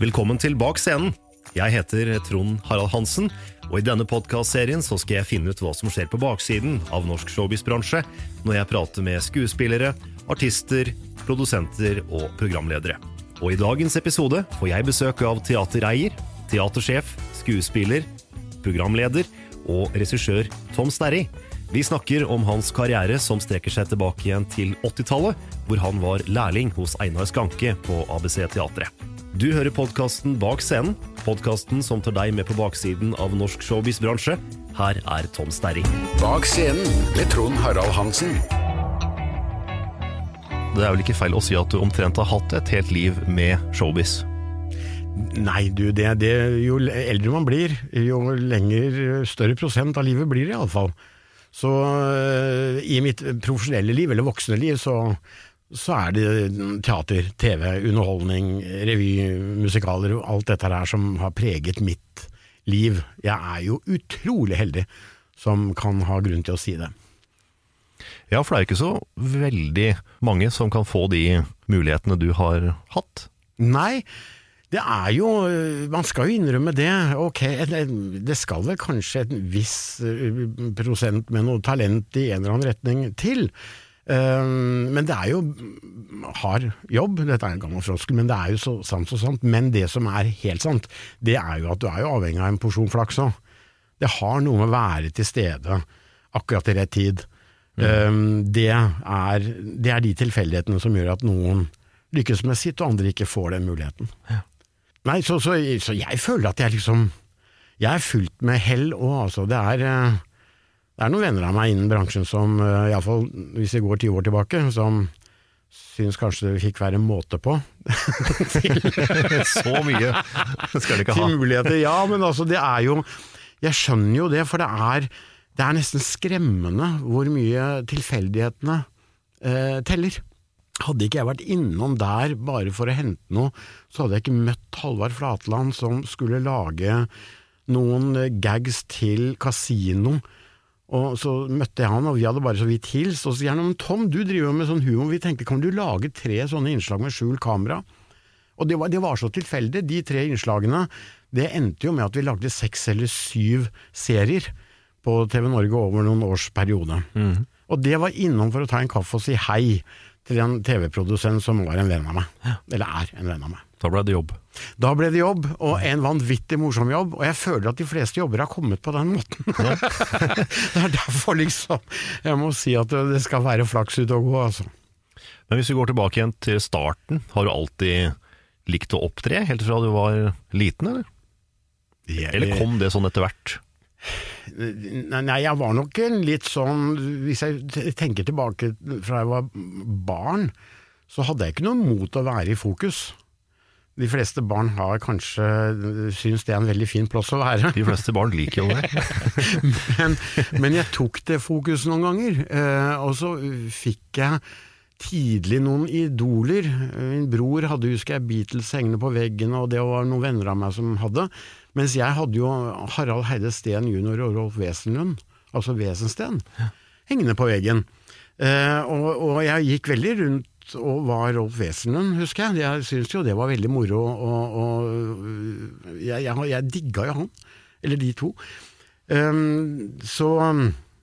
Velkommen til Bak scenen. Jeg heter Trond Harald Hansen, og i denne podkastserien skal jeg finne ut hva som skjer på baksiden av norsk showbiz-bransje når jeg prater med skuespillere, artister, produsenter og programledere. Og i dagens episode får jeg besøk av teatereier, teatersjef, skuespiller, programleder og regissør Tom Sterri. Vi snakker om hans karriere som strekker seg tilbake igjen til 80-tallet, hvor han var lærling hos Einar Skanke på ABC Teatret. Du hører podkasten Bak scenen, podkasten som tar deg med på baksiden av norsk showbiz-bransje. Her er Tom Sterry. Bak scenen med Trond Harald Hansen. Det er vel ikke feil å si at du omtrent har hatt et helt liv med showbiz? Nei, du, det, det, jo eldre man blir, jo lenger større prosent av livet blir det iallfall. Så øh, i mitt profesjonelle liv, eller voksne liv, så, så er det teater, TV, underholdning, revy, musikaler og alt dette her som har preget mitt liv. Jeg er jo utrolig heldig som kan ha grunn til å si det. Ja, for det er ikke så veldig mange som kan få de mulighetene du har hatt. Nei, det er jo Man skal jo innrømme det. Ok, det skal vel kanskje en viss eh, prosent med noe talent i en eller annen retning til. Eh, Men det er jo hard jobb, dette er en gammel froskel, men det er jo så sant så sant. Men det som er helt sant, det er jo at du er jo avhengig av en porsjon flaks òg. Det har noe med å være til stede akkurat i rett tid. Mm. det, er, det er de tilfeldighetene som gjør at noen lykkes med sitt, og andre ikke får den muligheten. Nei, så, så, så jeg føler at jeg liksom Jeg er fullt med hell òg, altså. Det er, eh, det er noen venner av meg innen bransjen som, eh, iallfall hvis vi går ti år tilbake, som syns kanskje det fikk være måte på. Så mye skal de ikke ha. til muligheter. Ja, men altså, det er jo Jeg skjønner jo det, for det er, det er nesten skremmende hvor mye tilfeldighetene eh, teller. Hadde ikke jeg vært innom der bare for å hente noe, så hadde jeg ikke møtt Halvard Flatland som skulle lage noen eh, gags til kasino. Og så møtte jeg han, og vi hadde bare så vidt hilst. Og så sier han men Tom, du driver jo med sånn humor, vi tenkte kan du lage tre sånne innslag med skjult kamera? Og det var, det var så tilfeldig. De tre innslagene det endte jo med at vi lagde seks eller syv serier på TV Norge over noen års periode. Og det var innom for å ta en kaffe og si hei til en TV-produsent som var en venn av meg. Eller er en venn av meg. Da ble det jobb. Da ble det jobb, og en vanvittig morsom jobb, og jeg føler at de fleste jobber har kommet på den måten. det er derfor liksom jeg må si at det skal være flaks ut og gå, altså. Men hvis vi går tilbake igjen til starten, har du alltid likt å opptre helt fra du var liten, eller? Eller kom det sånn etter hvert? Nei, jeg var nok en litt sånn Hvis jeg tenker tilbake fra jeg var barn, så hadde jeg ikke noe mot å være i fokus. De fleste barn har kanskje syns det er en veldig fin plass å være. De fleste barn liker jo det. men, men jeg tok det fokus noen ganger, eh, og så fikk jeg tidlig noen idoler. Min bror hadde, husker jeg, Beatles hengende på veggen, og det var noen venner av meg som hadde. Mens jeg hadde jo Harald Heide Steen jr. og Rolf Wesenlund, altså Wesensten, hengende på veggen. Eh, og, og jeg gikk veldig rundt og var Rolf Wesenlund, husker jeg. Jeg syntes jo det var veldig moro, og, og jeg, jeg, jeg digga jo han. Eller de to. Um, så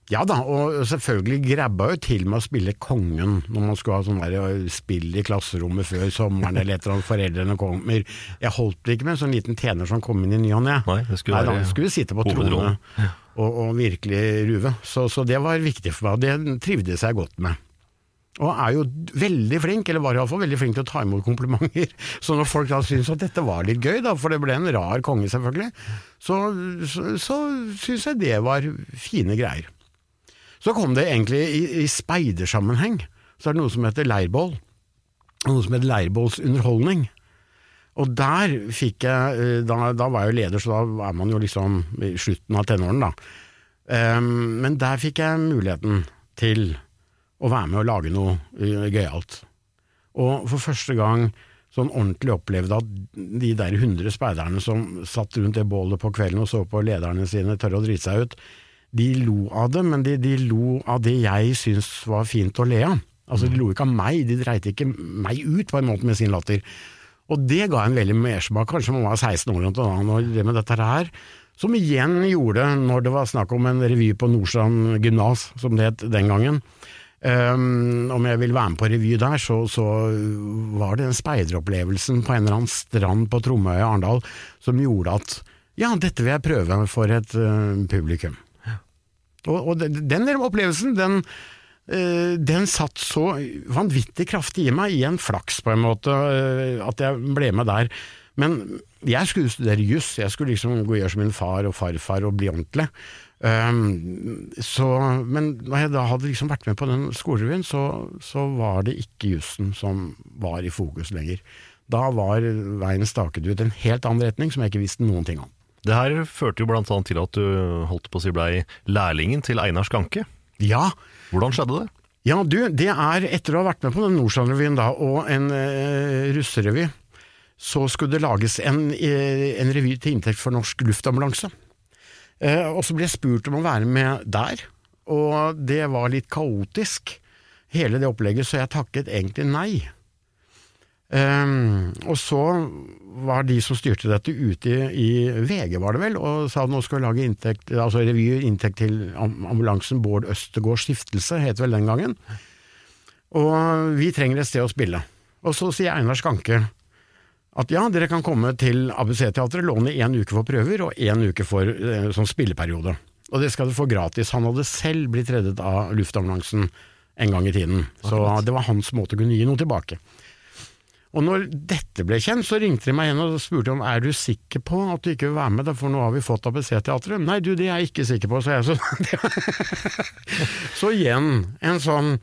ja da, og selvfølgelig grabba jo til med å spille Kongen når man skulle ha sånn der spill i klasserommet før sommeren eller etter at foreldrene kommer. Jeg holdt ikke med en sånn liten tjener som kom inn i ny og ne. Nei, det skulle Nei, da skulle sitte på trone og, og virkelig ruve. Så, så det var viktig for meg, og det trivdes jeg godt med. Og er jo veldig flink, eller var iallfall veldig flink til å ta imot komplimenter. Så når folk da syns at dette var litt gøy, da, for det ble en rar konge selvfølgelig, så, så, så syns jeg det var fine greier. Så kom det egentlig i, i speidersammenheng, så er det noe som heter leirbål. Noe som heter leirbålsunderholdning. Og der fikk jeg eh, da, da var jeg jo leder, så da er man jo liksom i slutten av tenårene, da. Um, men der fikk jeg muligheten til å være med og lage noe uh, gøyalt. Og for første gang sånn ordentlig opplevde at de der hundre speiderne som satt rundt det bålet på kvelden og så på lederne sine tørre å drite seg ut, de lo av det, men de, de lo av det jeg syntes var fint å le av. Altså De lo ikke av meg, de dreit ikke meg ut på en måte med sin latter. Og det ga en veldig mersmak, kanskje man var 16 år eller det med dette her, som igjen gjorde, når det var snakk om en revy på Nordstrand gymnas, som det het den gangen, Um, om jeg ville være med på revy der, så, så var det den speideropplevelsen på en eller annen strand på Tromøya i Arendal som gjorde at ja, dette vil jeg prøve for et uh, publikum. Og, og den, opplevelsen, den, uh, den satt så vanvittig kraftig i meg, i en flaks på en måte, uh, at jeg ble med der. Men jeg skulle studere juss, jeg skulle liksom gå og gjøre som min far og farfar og bli ordentlig. Um, så, men da jeg da hadde liksom vært med på den skolerevyen, så, så var det ikke jussen som var i fokus lenger. Da var veien staket ut en helt annen retning som jeg ikke visste noen ting om. Det her førte jo annet til at du holdt på å si blei lærlingen til Einar Skanke. Ja, Hvordan skjedde det? ja du, det er etter å ha vært med på den Nordstrand-revyen da, og en eh, russerevy, så skulle det lages en, eh, en revy til inntekt for Norsk Luftambulanse. Eh, og så ble jeg spurt om å være med der, og det var litt kaotisk, hele det opplegget, så jeg takket egentlig nei. Um, og så var de som styrte dette ute i, i VG, var det vel, og sa at nå skal vi lage inntekt, altså revy inntekt til ambulansen Bård Østergaard Stiftelse, het vel den gangen. Og vi trenger et sted å spille. Og så sier Einar Skanke at ja, dere kan komme til ABC-teatret, låne én uke for prøver og én uke for eh, sånn spilleperiode. Og det skal du få gratis. Han hadde selv blitt reddet av luftambulansen en gang i tiden, så det var hans måte å kunne gi noe tilbake. Og når dette ble kjent, så ringte de meg igjen og spurte om er du sikker på at du ikke vil være med, for nå har vi fått ABC-teatret. Nei du, det er jeg ikke sikker på, sa jeg. Så, så igjen, en sånn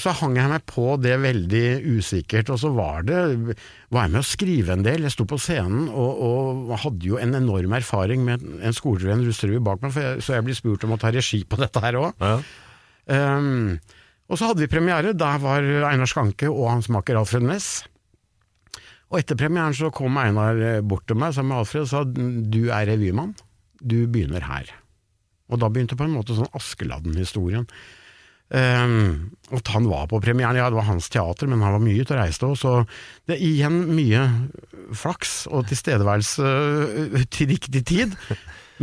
så hang jeg meg på det veldig usikkert, og så var det var jeg med å skrive en del. Jeg sto på scenen og, og hadde jo en enorm erfaring med en skolerevy, en russerevy bak meg, jeg, så jeg ble spurt om å ta regi på dette her òg. Ja. Um, og så hadde vi premiere. Der var Einar Skanke og hans makker Alfred Næss. Og etter premieren så kom Einar bort til meg sammen med Alfred og sa du er revymann, du begynner her. Og da begynte på en måte sånn Askeladden-historien. Um, at han var på premieren, ja det var hans teater, men han var mye ute og reiste òg, så det er igjen mye flaks og tilstedeværelse øh, til riktig tid.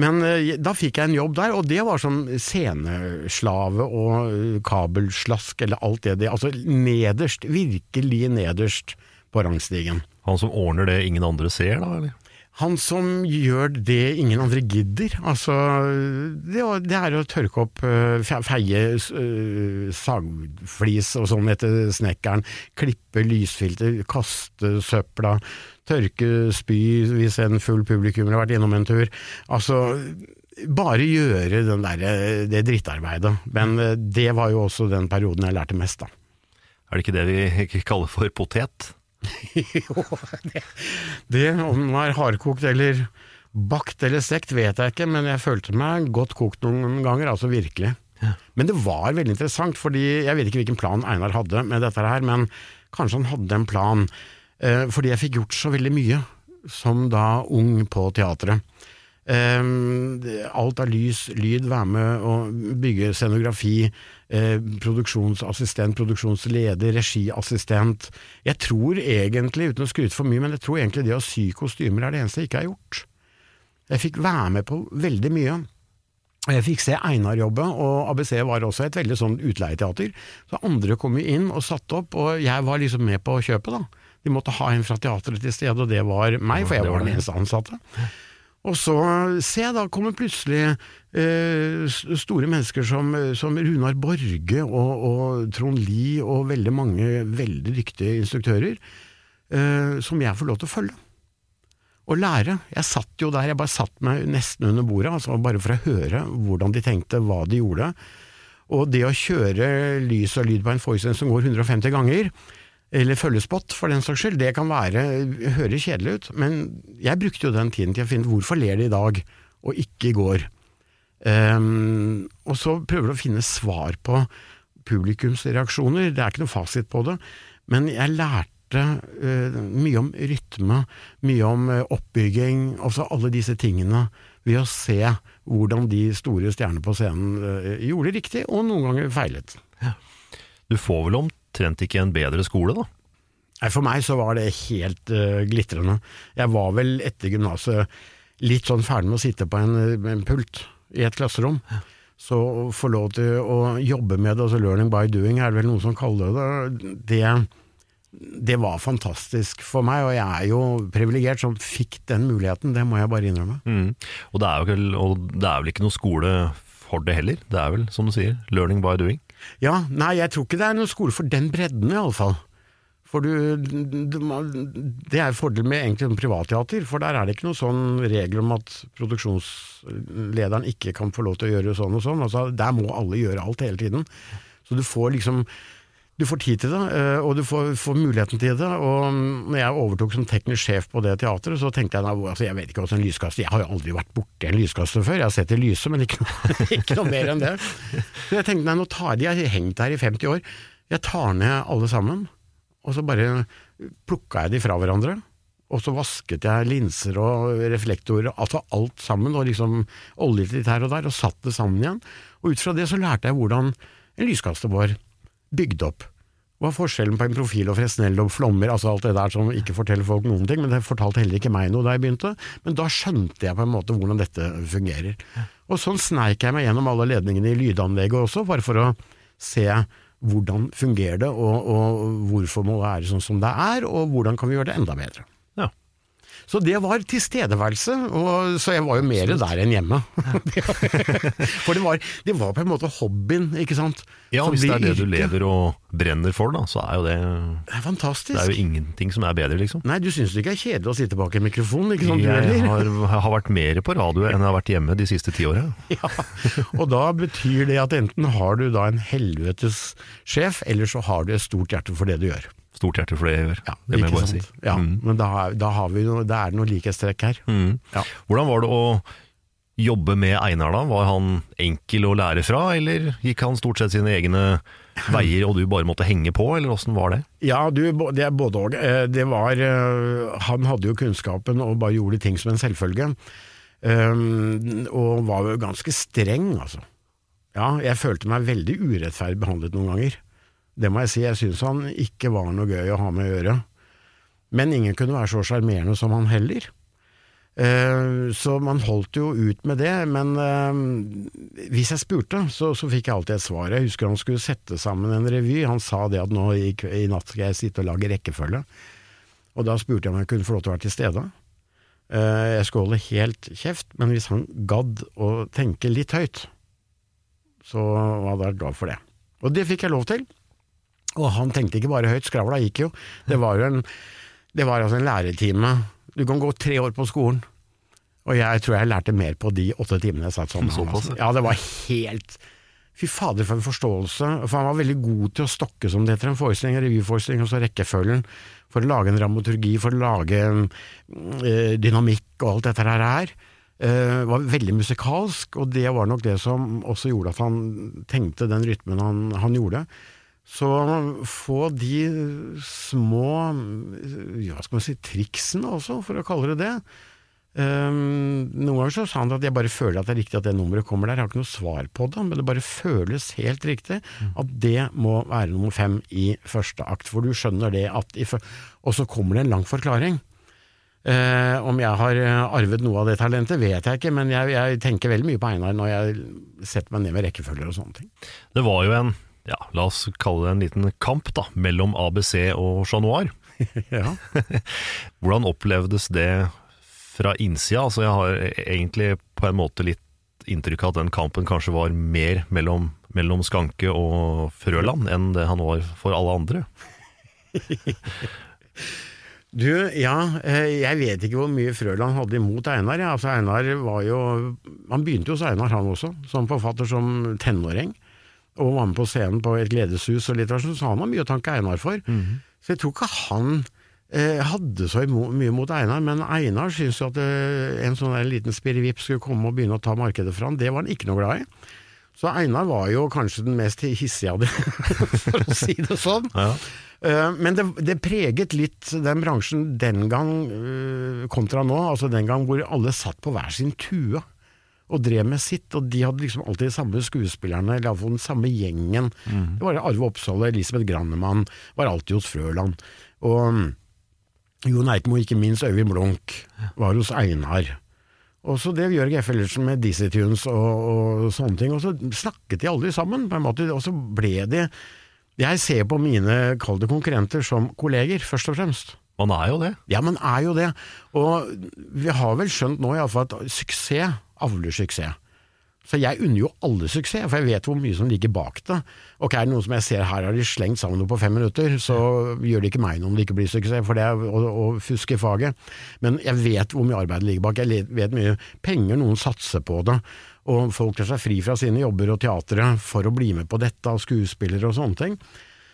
Men øh, da fikk jeg en jobb der, og det var som sceneslave og kabelslask eller alt det, det Altså nederst, virkelig nederst på rangstigen. Han som ordner det ingen andre ser, da? eller? Han som gjør det ingen andre gidder. Altså, det, det er å tørke opp, øh, feie øh, sagflis og sånn etter snekkeren, klippe lysfilter, kaste søpla, tørke spy hvis en full publikummer har vært innom en tur. Altså, bare gjøre den der, det drittarbeidet. Men det var jo også den perioden jeg lærte mest, da. Er det ikke det vi kaller for potet? Jo, det, det om den var hardkokt eller bakt eller stekt vet jeg ikke, men jeg følte meg godt kokt noen ganger, altså virkelig. Men det var veldig interessant, fordi jeg vet ikke hvilken plan Einar hadde med dette her, men kanskje han hadde en plan, eh, fordi jeg fikk gjort så veldig mye som da ung på teatret. Eh, alt av lys, lyd, være med og bygge scenografi, eh, produksjonsassistent, produksjonsleder, regiassistent. Jeg tror egentlig, uten å skryte for mye, men jeg tror egentlig det å sy kostymer er det eneste jeg ikke har gjort. Jeg fikk være med på veldig mye. Og Jeg fikk se Einar jobbe, og ABC var også et veldig sånn utleieteater. Så andre kom jo inn og satte opp, og jeg var liksom med på kjøpet, da. De måtte ha en fra teatret til stede, og det var meg, for jeg var den eneste ansatte. Og så se, da kommer plutselig eh, store mennesker som, som Runar Borge og, og Trond Lie og veldig mange veldig dyktige instruktører, eh, som jeg får lov til å følge og lære. Jeg satt jo der, jeg bare satt meg nesten under bordet, altså bare for å høre hvordan de tenkte, hva de gjorde. Og det å kjøre lys og lyd på en forestilling som går 150 ganger, eller følgespott for den saks skyld, det kan være, høre kjedelig ut, men jeg brukte jo den tiden til å finne hvorfor ler de i dag, og ikke i går. Um, og så prøver du å finne svar på publikums reaksjoner, det er ikke noe fasit på det, men jeg lærte uh, mye om rytme, mye om uh, oppbygging, altså alle disse tingene, ved å se hvordan de store stjernene på scenen uh, gjorde riktig, og noen ganger feilet. Du får vel omtrent ikke en bedre skole, da? Nei, For meg så var det helt uh, glitrende. Jeg var vel etter gymnaset litt sånn ferdig med å sitte på en, en pult i et klasserom. Så å få lov til å jobbe med det, altså learning by doing er det vel noen som kaller det, det, det var fantastisk for meg, og jeg er jo privilegert som fikk den muligheten, det må jeg bare innrømme. Mm. Og, det er ikke, og det er vel ikke noe skole for det heller, det er vel som du sier, learning by doing? Ja, nei, jeg tror ikke det er noen skole for den bredden, iallfall. For du, du, Det er fordelen med egentlig en privatteater, for der er det ikke noen sånn regel om at produksjonslederen ikke kan få lov til å gjøre sånn og sånn. Altså, der må alle gjøre alt hele tiden. Så du får liksom du får tid til det, eh, og du får, får, muligheten til det. og når jeg overtok som teknisk sjef på det teatret, så tenkte jeg altså jeg vet ikke hva en lyskaster Jeg har jo aldri vært borti en lyskaster før, jeg har sett det lyse, men ikke ikke noe mer enn det. Så jeg tenkte nei, nå tar de, jeg har hengt her i 50 år, jeg tar ned alle sammen, og så bare plukka jeg de fra hverandre. Og så vasket jeg linser og reflektorer, altså alt sammen, og liksom oljet litt her og der, og satt det sammen igjen. Og ut fra det så lærte jeg hvordan en lyskaster var bygd opp. Hva er forskjellen på en profil og fresnel og flommer, altså alt det der som ikke forteller folk noen ting, men det fortalte heller ikke meg noe da jeg begynte. Men da skjønte jeg på en måte hvordan dette fungerer. Og sånn sneik jeg meg gjennom alle ledningene i lydanlegget også, bare for å se hvordan fungerer det, og, og hvorfor må det være sånn som det er, og hvordan kan vi gjøre det enda bedre. Så det var tilstedeværelse, og, så jeg var jo mer der enn hjemme. for det var, det var, på en måte hobbyen, ikke sant. Ja, Som hvis det er det du lever og brenner for, da, så er jo det Det er fantastisk. Det er jo ingenting som er bedre, liksom. Nei, du syns det ikke er kjedelig å sitte bak en mikrofon, ikke sant Jeg har, har vært mer på radio enn jeg har vært hjemme de siste ti åra. Ja, og da betyr det at enten har du da en helvetes sjef, eller så har du et stort hjerte for det du gjør. Stort hjerte for det jeg gjør. Ja, det må jeg bare sant. si. Ja, Mm. Men da, da, har vi noe, da er det noe likhetstrekk her. Mm. Ja. Hvordan var det å jobbe med Einar da? Var han enkel å lære fra, eller gikk han stort sett sine egne veier og du bare måtte henge på, eller åssen var det? Ja, du, det er både og. Eh, Det var eh, Han hadde jo kunnskapen og bare gjorde ting som en selvfølge. Um, og var jo ganske streng, altså. Ja, jeg følte meg veldig urettferdig behandlet noen ganger. Det må jeg si, jeg syns han ikke var noe gøy å ha med å gjøre. Men ingen kunne være så sjarmerende som han heller. Eh, så man holdt jo ut med det, men eh, hvis jeg spurte, så, så fikk jeg alltid et svar. Jeg husker han skulle sette sammen en revy, han sa det at nå i, i natt skal jeg sitte og lage rekkefølge. Og da spurte jeg om jeg kunne få lov til å være til stede. Eh, jeg skulle holde helt kjeft, men hvis han gadd å tenke litt høyt, så hadde jeg vært glad for det. Og det fikk jeg lov til. Og han tenkte ikke bare høyt, skravla gikk jo. Det var jo en, det var altså en læretime. Du kan gå tre år på skolen, og jeg tror jeg lærte mer på de åtte timene jeg satt sånn. Såpass, altså. Ja, det var helt Fy fader, for en forståelse. For han var veldig god til å stokke, som det heter, en forestilling, en revyforestilling, og så rekkefølgen. For å lage en dramaturgi, for å lage eh, dynamikk og alt dette her. her. Eh, var veldig musikalsk, og det var nok det som også gjorde at han tenkte den rytmen han, han gjorde. Så få de små hva skal man si, triksene også, for å kalle det det. Um, noen ganger så sa han at jeg bare føler at det er riktig at det nummeret kommer der. Jeg har ikke noe svar på det, men det bare føles helt riktig at det må være nummer fem i første akt. For du skjønner det at Og så kommer det en lang forklaring. Uh, om jeg har arvet noe av det talentet, vet jeg ikke, men jeg, jeg tenker veldig mye på Einar når jeg setter meg ned med rekkefølger og sånne ting. Det var jo en, ja, la oss kalle det en liten kamp da, mellom ABC og Chat Noir. ja. Hvordan opplevdes det fra innsida? Altså, jeg har egentlig på en måte litt inntrykk av at den kampen kanskje var mer mellom, mellom Skanke og Frøland enn det han var for alle andre. Du, ja, eh, jeg vet ikke hvor mye Frøland hadde imot Einar. Ja. Altså, Einar var jo Han begynte jo hos Einar, han også, som forfatter som tenåring. Og var med på scenen på et gledeshus og litt sånn, så han har mye å tanke Einar for. Mhm. Så jeg tror ikke han eh, hadde så mye mot Einar, men Einar syntes jo at eh, en sånn liten spirrevipp skulle komme og begynne å ta markedet fra han. Det var han ikke noe glad i. Så Einar var jo kanskje den mest hissige av dem, for å si det sånn. Ja. Eh, Men det, det preget litt den bransjen den gang eh, kontra nå, altså den gang hvor alle satt på hver sin tue og drev med sitt, og de hadde liksom alltid de samme skuespillerne, eller iallfall den samme gjengen. Det var Arve Oppsal og Elisabeth Grannemann, var alltid hos Frøland. Og mm, Jon Eikmo, ikke minst Øyvind Blunk, var hos Einar. Og så drev Jørg F. Ellersen med Dizzie Tunes og, og sånne ting, og så snakket de aldri sammen, på en måte, og så ble de Jeg ser på mine, kall det konkurrenter, som kolleger, først og fremst. Man er jo det. Ja, man er jo det. Og vi har vel skjønt nå iallfall at suksess avler suksess. Så jeg unner jo alle suksess, for jeg vet hvor mye som ligger bak det. Ok, er det noen som jeg ser her har de slengt sammen noe på fem minutter, så gjør det ikke meg noe om det ikke blir suksess, for det er å, å fuske i faget. Men jeg vet hvor mye arbeid ligger bak, jeg vet mye penger noen satser på det. Og folk tar seg fri fra sine jobber og teatret for å bli med på dette, av skuespillere og sånne ting.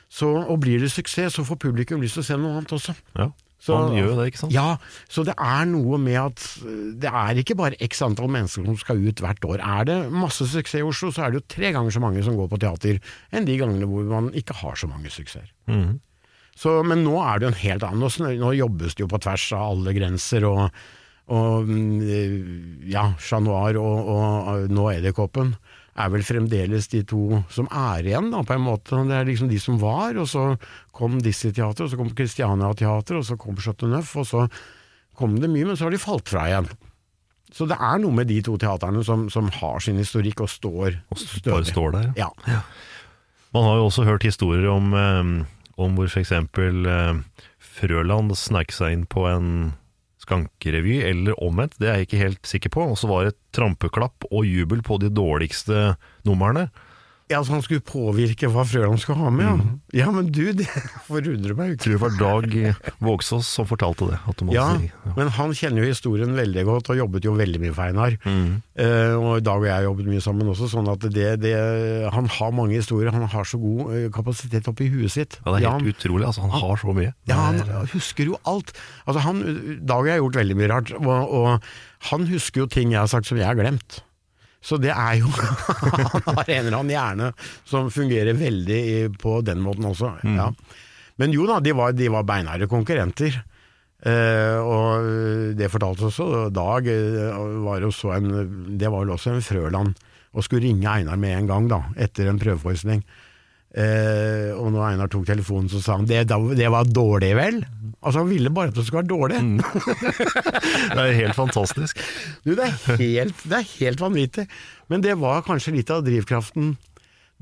Så, og blir det suksess, så får publikum lyst til å se noe annet også. Ja. Så- han gjør jo det, ikke sant? Ja, så det er noe med at øh, det er ikke bare x antall mennesker som skal ut hvert år. Er det masse suksess i Oslo, så er det jo tre ganger så mange som går på teater enn de gangene hvor man ikke har så mange suksesser. Mhm. Så, men nå er det jo en helt annen. Nå, nå jobbes det jo på tvers av alle grenser, og, og mm, ja, Chat Noir og, og nå Edderkoppen er vel fremdeles de to som er igjen, da, på en måte. Det er liksom de som var, og så kom Dizzie Teater, og så kom Christiania Teater, og så kom Chateau Neuf, og så kom det mye, men så har de falt fra igjen. Så det er noe med de to teaterne som, som har sin historikk og står Og bare står der. Ja. Man har jo også hørt historier om, eh, om hvor f.eks. Eh, Frøland snek seg inn på en skankerevy, eller omvendt, det er jeg ikke helt sikker på. Og så var det trampeklapp og jubel på de dårligste numrene. Ja, så han skulle påvirke hva Frøland skulle ha med, ja. Ja, men du, det forundrer meg jo ikke. Tror det var Dag Vågsås som fortalte det. At Ja, si, men han kjenner jo historien veldig godt, og jobbet jo veldig mye for Einar. Eh, og Dag og jeg jobbet mye sammen også, sånn at det, det Han har mange historier, han har så god eh, kapasitet oppi huet sitt. Ja, det er helt helt utrolig, altså. Han har så mye. ja, han er- husker jo alt. Altså han, Dag og jeg har gjort veldig mye rart, og, og han husker jo ting jeg har sagt som jeg har glemt. Så det er jo Han har en eller annen hjerne som fungerer veldig på den måten også. Ja. Men jo da, de var, de var beinharde konkurrenter. Eh, og det fortalte også Dag, eh, var jo en, det var vel også en Frøland, og skulle ringe Einar med en gang, da, etter en prøveforestilling. Eh, og når Einar tok telefonen, så sa han det, det var dårlig, vel? Altså Han ville bare at det skulle være dårlig. Det er helt fantastisk. Du, det er helt, det er helt vanvittig. Men det var kanskje litt av drivkraften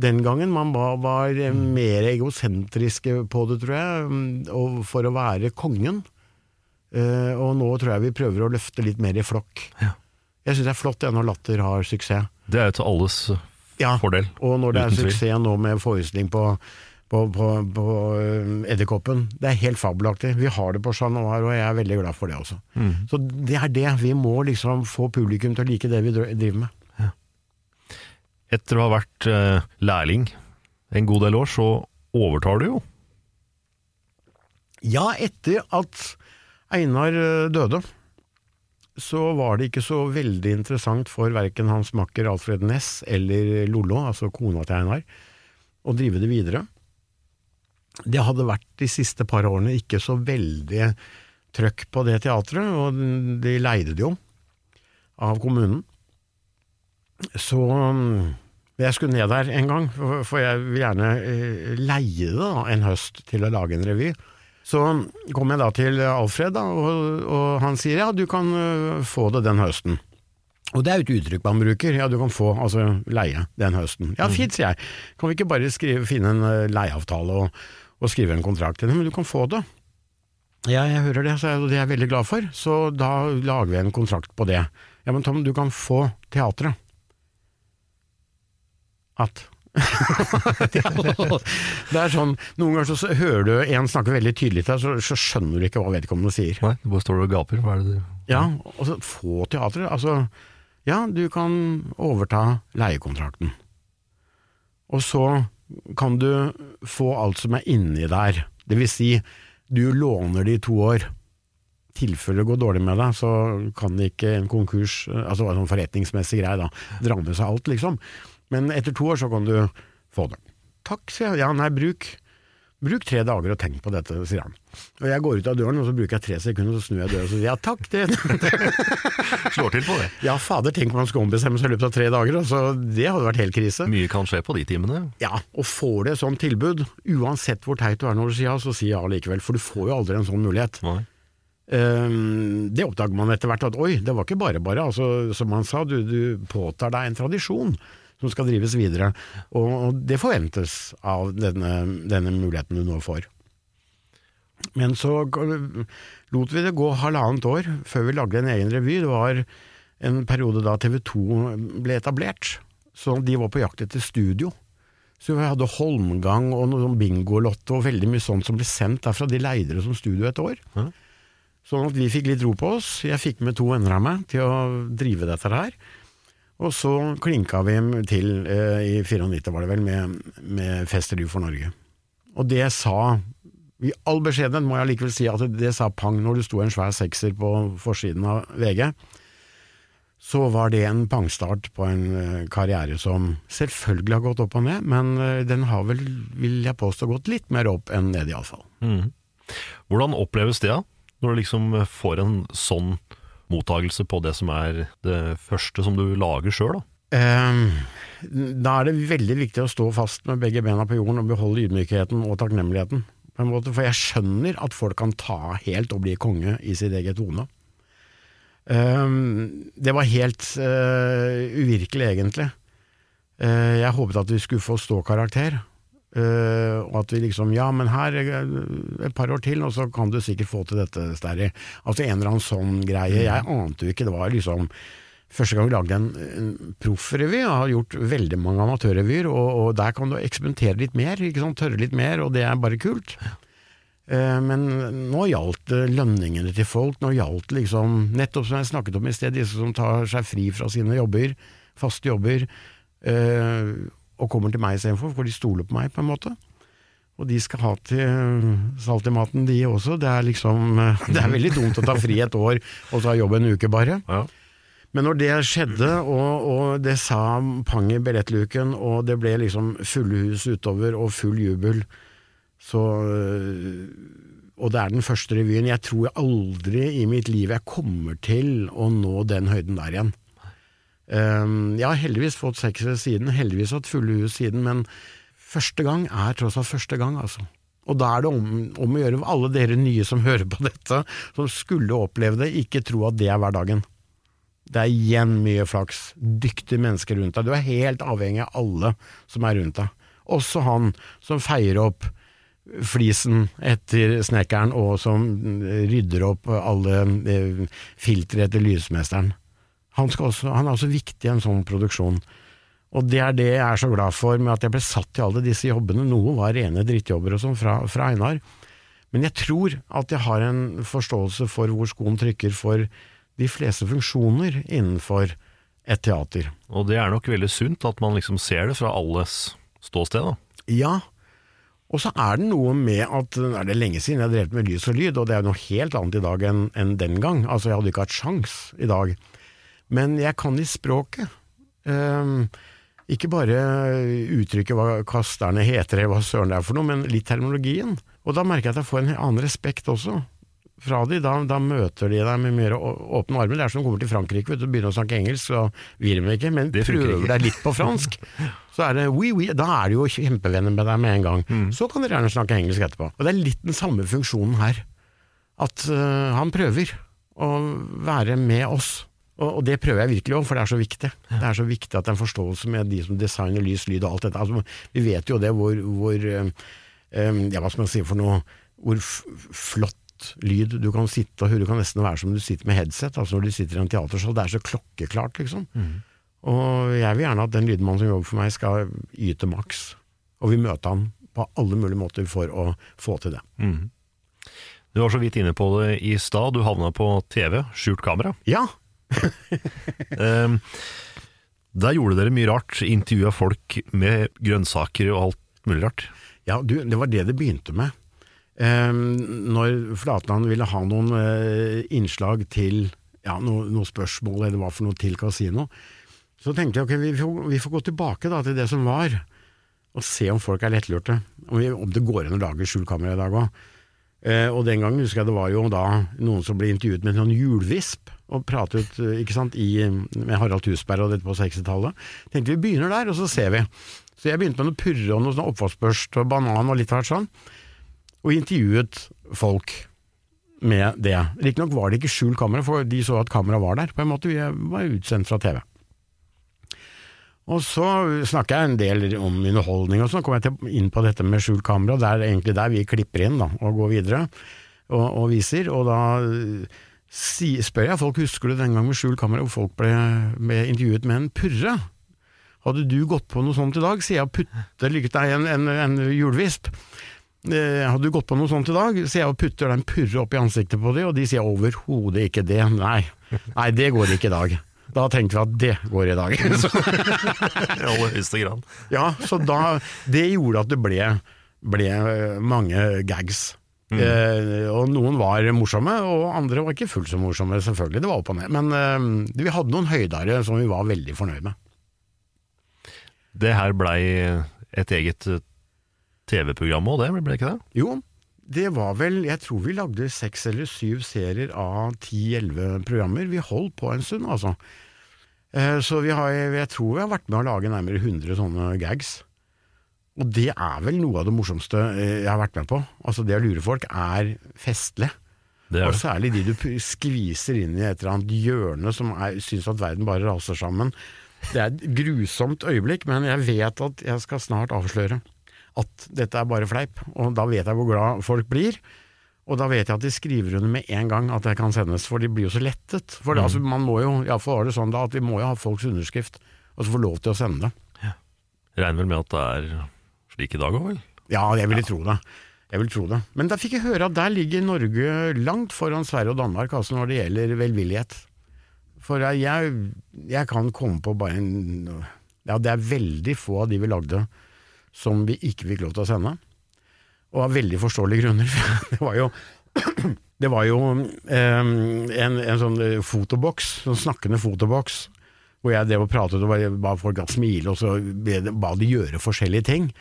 den gangen. Man var, var eh, mer egosentriske på det, tror jeg, mm, og for å være kongen. Eh, og nå tror jeg vi prøver å løfte litt mer i flokk. Ja. Jeg syns det er flott det når Latter har suksess. Det er jo til alles Ja, fordel. Og når det er suksess nå med forestilling på, på, på, på eh, Edderkoppen, det er helt fabelaktig. Vi har det på Chat Noir, og jeg er veldig glad for det også. Mm. Så det er det. Vi må liksom få publikum til å like det vi driver med. Etter å ha vært uh, lærling en god del år, så overtar du jo. Ja, etter at Einar eh, døde, så var det ikke så veldig interessant for verken hans makker Alfred Næss eller Lollo, altså kona til Einar, å drive det videre. Det hadde vært de siste par årene ikke så veldig trøkk på det teatret, og de leide det jo av kommunen. Så um, jeg skulle ned der en gang, for jeg vil gjerne eh, leie det da, en høst til å lage en revy. Så kom jeg da til Alfred, da, og, og han sier ja, du kan øh, få det den høsten. Og det er jo et uttrykk man bruker, ja du kan få, altså leie den høsten. Ja fint, sier jeg, kan vi ikke bare skrive, finne en øh, leieavtale og, og skrive en kontrakt til det, men du kan få det. Ja, jeg hører det, og det er jeg veldig glad for, så da lager vi en kontrakt på det. Ja, men Tom, du kan få teatret. At det er sånn, Noen ganger så hører du en snakke veldig tydelig til deg, så, så skjønner du ikke hva vedkommende sier. Nei, du bare står og gaper. Hva er det du Ja, og så få teatret. Altså, ja, du kan overta leiekontrakten. Og så kan du få alt som er inni der. Det vil si, du låner det i to år. I tilfelle det går dårlig med deg, så kan ikke en konkurs, altså en sånn forretningsmessig greie, da, dra med seg alt, liksom. Men etter to år så kan du få det. Takk, sier jeg. Ja, nei, bruk, bruk tre dager og tenk på dette, sier han. Og jeg går ut av døren, og så bruker jeg tre sekunder, og så snur jeg døren og så sier ja, takk, det slår til på det? Ja, fader, tenk om man skal ombestemme seg i løpet av tre dager, altså, det hadde vært helt krise. Mye kan skje på de timene. Ja, og får du et sånt tilbud, uansett hvor teit du er når du sier ja, så si ja likevel, for du får jo aldri en sånn mulighet. Nei. Um, det oppdager man etter hvert at oi, det var ikke bare bare, altså, som han sa, du, du påtar deg en tradisjon som skal drives videre, og, det forventes av denne, denne muligheten du nå får. Men så lot vi det gå halvannet år før vi lagde en egen revy. Det var en periode da TV 2 ble etablert, så de var på jakt etter studio. Så vi hadde Holmgang og noe sånn bingolotto og veldig mye sånt som ble sendt derfra. De leide det som studio et år. Sånn at vi fikk litt ro på oss. Jeg fikk med to venner av meg til å drive dette her. Og så klinka vi til eh, i 94, var det vel, med, med du for Norge. Og det sa I all beskjedenhet må jeg likevel si at det sa pang når det sto en svær sekser på forsiden av VG. Så var det en pangstart på en eh, karriere som selvfølgelig har gått opp og ned, men eh, den har vel, vil jeg påstå, gått litt mer opp enn ned, iallfall. Mm. Hvordan oppleves det, da? Når du liksom får en sånn mottagelse på det som er det første som du lager sjøl, da? Ehm, da er det veldig viktig å stå fast med begge bena på jorden og beholde ydmykheten og takknemligheten. På en måte, for jeg skjønner at folk kan ta helt og bli konge i sitt eget hode. Ehm, det var helt eh, uvirkelig, egentlig. Eh, jeg håpet at vi skulle få ståkarakter. Eh, og at vi liksom Ja, men her eh, et par år til, og så kan du sikkert få til dette, Sterry. Altså en eller annen sånn greie. Jeg ante jo ikke. Det var liksom Første gang vi lagde en, en proffrevy, jeg har gjort veldig mange amatørrevyer, og, og der kan du eksperimentere litt mer, ikke sant? tørre litt mer, og det er bare kult. Eh, Men nå gjaldt det lønningene til folk, nå gjaldt det liksom, nettopp som jeg snakket om i sted, disse som tar seg fri fra sine jobber, faste jobber, eh, og kommer til meg istedenfor, for de stoler på meg, på en måte. Og de skal ha til salt i maten, de også. Det er liksom Det er veldig dumt å ta fri et år, og så ha jobb en uke, bare. Ja. Men når det skjedde, og, og det sa pang i billettluken, og det ble liksom fulle hus utover og full jubel, så øh, Og det er den første revyen. Jeg tror jeg aldri i mitt liv jeg kommer til å nå den høyden der igjen. Um, jeg har heldigvis fått seksere siden, heldigvis hatt fulle hus siden, men første gang er tross alt første gang, altså. Og da er det om, om å gjøre alle dere nye som hører på dette, som skulle oppleve det, ikke tro at det er hverdagen. Det er igjen mye flaks. Dyktige mennesker rundt deg. Du er helt avhengig av alle som er rundt deg. Også han som feier opp flisen etter snekkeren, og som rydder opp alle eh, filtre etter lysmesteren. Han, skal også, han er også viktig i en sånn produksjon. Og det er det jeg er så glad for med at jeg ble satt til alle disse jobbene. Noe var rene drittjobber og sånn fra, fra Einar. Men jeg tror at jeg har en forståelse for hvor skoen trykker for de fleste funksjoner innenfor et teater. Og det er nok veldig sunt at man liksom ser det fra alles ståsted, da. Ja, Og så er det noe med at er det lenge siden jeg har drevet med lys og lyd, og det er noe helt annet i dag enn enn den gang. Altså, jeg hadde ikke hatt sjans i dag. Men jeg kan i språket. Um, ikke bare uttrykket hva kasterne heter, eller hva søren det er for noe, men litt terminologien. Og da merker jeg at jeg får en annen respekt også fra de, da, da møter de deg med mer åpne armer. Det er som å komme til Frankrike vet du, begynner å snakke engelsk, så vil de ikke, men prøver deg litt på fransk, så er det oui, oui, da er de jo kjempevenner med deg med en gang. Mm. Så kan dere gjerne snakke engelsk etterpå. Og det er litt den samme funksjonen her, at uh, han prøver å være med oss. Og, og det prøver jeg virkelig òg, for det er så viktig. Det er så viktig at det er en forståelse med de som designer lys, lyd og alt dette. Altså, vi vet jo det hvor, hvor øh, ja, hva skal man si for noe, hvor flott lyd du kan sitte og høre. Det kan nesten være som du sitter med headset, altså når du sitter i en teatersal. Det er så klokkeklart, liksom. Og jeg vil gjerne at den lydmannen som jobber for meg, skal yte maks. Og vi møter han på alle mulige måter for å få til det. Du var så vidt inne på det i stad, du havna på TV, skjult kamera. Ja, Ehm, der gjorde dere mye rart, intervjua folk med grønnsaker og alt mulig rart. Ja, du, det var det det begynte med. Um, når Flatland ville ha noen uh, innslag til ja, noe, noe spørsmål eller hva for noe til kasino, så tenkte jeg ok, vi får, vi får gå tilbake da til det som var, og se om folk er lettlurte. Om, vi, om det går an å lage skjult kamera i dag òg. Uh, og den gangen husker jeg det var jo da noen som ble intervjuet med en sånn hjulvisp, og pratet eh, ikke sant, i, med Harald Tusberg og dette på 60-tallet. Tenkte vi begynner der, og så ser vi. Så jeg begynte med noe purre og noe sånn og banan og litt av hvert sånn, og intervjuet folk med det. Riktignok var det ikke skjult kamera, for de så at kameraet var der, på en måte. Vi var utsendt fra TV. Og så snakka jeg en del om underholdning, og så kom jeg inn på dette med skjult kamera. Det er egentlig der vi klipper inn da, og går videre og, og viser. Og da si, spør jeg folk husker du den gang med skjult kamera hvor folk ble, ble intervjuet med en purre. Hadde du gått på noe sånt i dag, sier jeg og putter lykke til en, en, en hjulvisp. Eh, hadde du gått på noe sånt i dag, sier jeg og putter den purre opp i ansiktet på dem, og de sier overhodet ikke det. Nei. Nei, det går ikke i dag. Da tenkte vi at det går i dag. I aller høyeste grad. ja, så da Det gjorde at det ble, ble mange gags. Eh, og noen var morsomme, og andre var ikke fullt så morsomme, selvfølgelig. Det var opp og ned. Men eh, vi hadde noen høydere som vi var veldig fornøyd med. Det her blei et eget eh, TV-program òg, det ble det ikke det? Jo, det var vel Jeg tror vi lagde seks eller syv serier av ti-elleve programmer. Vi holdt på en stund, altså. Eh, Så vi har, jeg tror vi har vært med å lage nærmere 100 sånne gags. Og det er vel noe av det morsomste eh, jeg har vært med på. Altså Det å lure folk er festlig. Det er Og særlig de du skviser inn i et eller annet hjørne som er, syns at verden bare raser sammen. Det er et grusomt øyeblikk, men jeg vet at jeg skal snart avsløre at dette er bare fleip, og da vet jeg hvor glad folk blir. Og da vet jeg at de skriver under med en gang at det kan sendes, for de blir jo så lettet. For det, altså, man må jo, iallfall var det sånn da, at vi må jo ha folks underskrift, og så få lov til å sende det. Regner vel med at det er slik i dag òg, vel? Ja, jeg ville tro det. Jeg vil tro det. Men da fikk jeg høre at der ligger Norge langt foran Sverige og Danmark altså når det gjelder velvillighet. For jeg, jeg, jeg kan komme på bare en Ja, det er veldig få av de vi lagde som vi ikke fikk lov til å sende. Og av veldig forståelige grunner. Det var jo det var jo eh, en, en sånn eh, fotoboks, sånn snakkende fotoboks, hvor jeg drev og pratet og ba folk at smile, og så ba de gjøre forskjellige ting.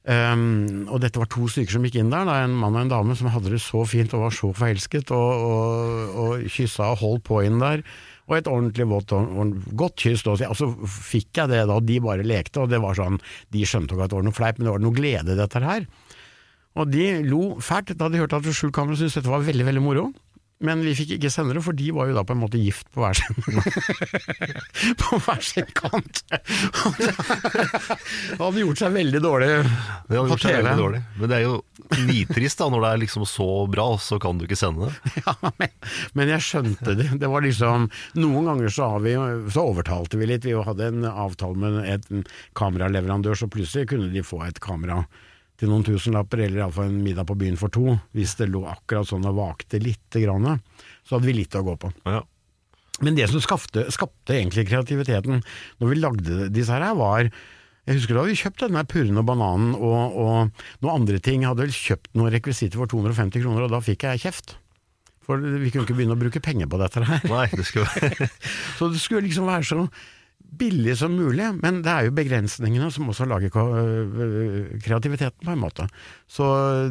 Um, og dette var to stykker som gikk inn der, da, en mann og en dame som hadde det så fint og var så forelsket, og, og, og kyssa og holdt på inn der. Og et ordentlig vått godt kyss. Og så fikk jeg det da, og de bare lekte, og det var sånn, de skjønte ikke at det var noe fleip, men det var noe glede i dette her. Og de lo fælt da de hørte at Skjult kamera syntes dette var veldig, veldig moro. Men vi fikk ikke sende det, for de var jo da på en måte gift på hver sin På hver sin kant. Det hadde gjort seg veldig dårlig Det hadde gjort seg veldig dårlig. Men det er jo nitrist da, når det er liksom så bra, så kan du ikke sende det. Ja, men, men jeg skjønte det. Det var liksom Noen ganger så, har vi, så overtalte vi litt. Vi hadde en avtale med et en kameraleverandør, så plutselig kunne de få et kamera til noen tusenlapper, eller iallfall en middag på byen for to. Hvis det lå akkurat sånn og vakte lite grann, så hadde vi litt å gå på. Ja. Men det som skapte, skapte egentlig kreativiteten når vi lagde disse her, var Jeg husker da vi kjøpte den der purren og bananen og, og noen andre ting. Jeg hadde vel kjøpt noen rekvisitter for 250 kroner, og da fikk jeg kjeft. For vi kunne ikke begynne å bruke penger på dette her. Nei, det skulle Så det skulle liksom være så billig som mulig, men det er jo begrensningene som også lager øh, kreativiteten, på en måte. Så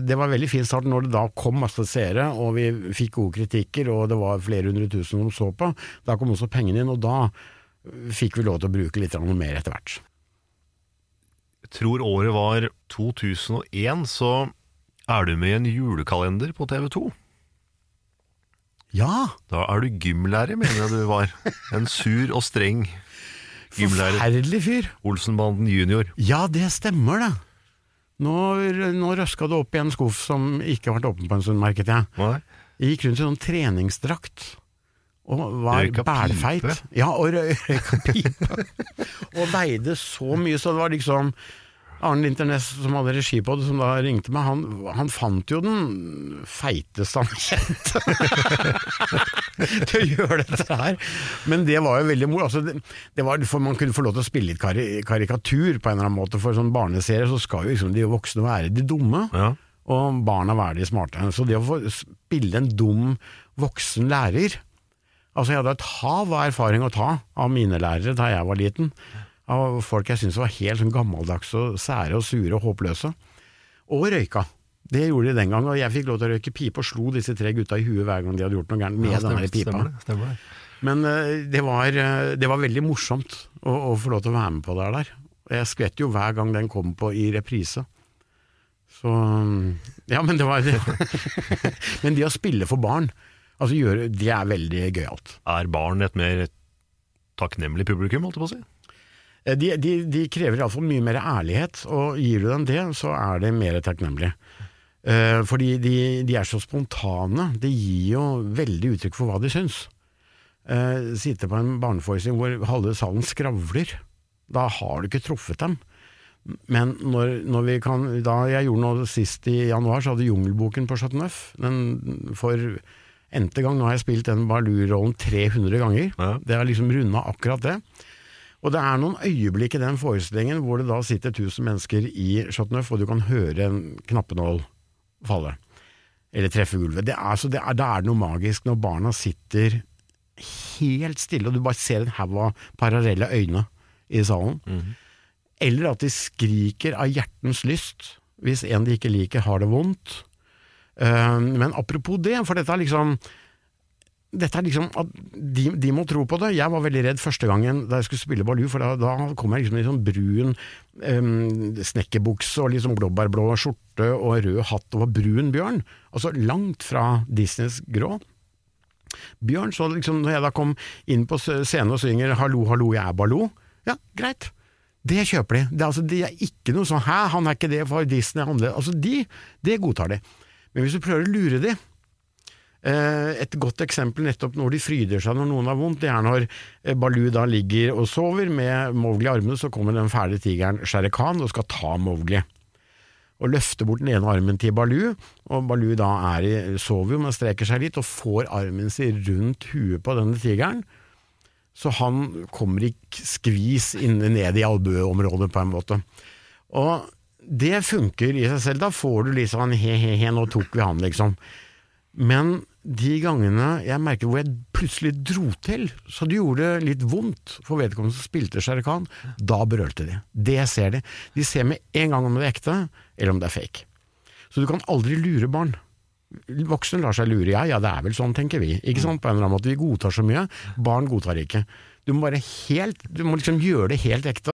det var veldig fin start når det da kom masse seere, og vi fikk gode kritikker, og det var flere hundre tusen som så på. Da kom også pengene inn, og da fikk vi lov til å bruke litt mer etter hvert. Jeg tror året var 2001, så er du med i en julekalender på TV 2. Ja! Da er du gymlærer, mener jeg du var. En sur og streng gymlærer. Forferdelig fyr! Olsenbanden junior. Ja, det stemmer det. Nå, nå røska det opp i en skuff som ikke har vært åpen på en stund, merket jeg. Nei? Jeg gikk rundt i sånn treningsdrakt. Og var Røyka bælfeit. pipe? Ja, og røyka pipe. og veide så mye, så det var liksom Arne Linternes som hadde regi på det, som da ringte meg, han, han fant jo den feiteste han kjente til å gjøre dette her. Men det var jo veldig moro. Altså, det, det var for man kunne få lov til å spille litt kari karikatur på en eller annen måte. For sånn barneserie så skal jo liksom de voksne være de dumme Ja. og barna være de smarte. Så det å få spille en dum voksen lærer Altså Jeg hadde et hav av erfaring å ta av mine lærere da jeg var liten. Av folk jeg syntes var helt sånn gammeldags og sære og sure og håpløse. Og røyka. Det gjorde de den gang, og jeg fikk lov til å røyke pipe og slo disse tre gutta i huet hver gang de hadde gjort noe gærent med Ja, stemmer, den pipa. stemmer det, stemmer det. Men eh, det var, eh, det var veldig morsomt å, å få lov til å være med på det der. Jeg skvett jo hver gang den kom på i reprise. Så Ja, men det var Men det å spille for barn, altså gjøre, det er veldig gøyalt. Er barn et mer takknemlig publikum, holdt jeg på å si? Eh, De, de, de krever iallfall mye mer ærlighet, og gir du dem det, så er det mer takknemlig. Eh, fordi de, de er så spontane. De gir jo veldig uttrykk for hva de syns. Eh, sitte på en barneforestilling hvor halve salen skravler, da har du ikke truffet dem. Men når, når vi kan Da jeg gjorde noe sist i januar, så hadde Jungelboken på Chateau Neuf. Den for n-te gang. Nå har jeg spilt den Baloo-rollen 300 ganger. Ja. Det har liksom runda akkurat det. Og det er noen øyeblikk i den forestillingen hvor det da sitter 1000 mennesker i Chateauneuf, og du kan høre en knappenål falle. Eller treffe gulvet. Det er, det er, da er det noe magisk når barna sitter helt stille, og du bare ser en haug av parallelle øyne i salen. Eller at de skriker av hjertens lyst hvis en de ikke liker har det vondt. Eh, men apropos det, for dette er liksom dette er liksom at de, de må tro på det. Jeg var veldig redd første gangen da jeg skulle spille Baloo, for da, da kom jeg liksom i sånn brun um, snekkerbukse og liksom blåbærblå skjorte og rød hatt og var brun bjørn. Altså langt fra Disneys grå. Bjørn, så liksom når jeg da kom inn på scenen og synger 'Hallo, hallo, jeg er Baloo', ja, greit. Det kjøper de. Det er, altså, de er ikke noe sånn 'hæ, han er ikke det for Disney', handler. Altså, de, det godtar de. Men hvis du prøver å lure de, Et godt eksempel nettopp når de fryder seg når noen har vondt, det er når eh, Baloo da ligger og sover med Mowgli i armene, så kommer den fæle tigeren Shere Khan og skal ta Mowgli. Og løfter bort den ene armen til Baloo, og Baloo da er i, sover jo, men streker seg litt og får armen sin rundt huet på denne tigeren. Så han kommer i skvis inne ned i albueområdet, på en måte. Og det funker i seg selv. Da får du liksom en he-he-he, nå tok vi han, liksom. Men de gangene jeg merket hvor jeg plutselig dro til, så det gjorde litt vondt for vedkommende som spilte Shere da brølte de. Det ser de. De ser med en gang om det er ekte, eller om det er fake. Så du kan aldri lure barn. Voksne lar seg lure, ja ja det er vel sånn, tenker vi. Ikke sant, på en eller annen måte. Vi godtar så mye. Barn godtar ikke. Du må bare helt, du må liksom gjøre det helt ekte.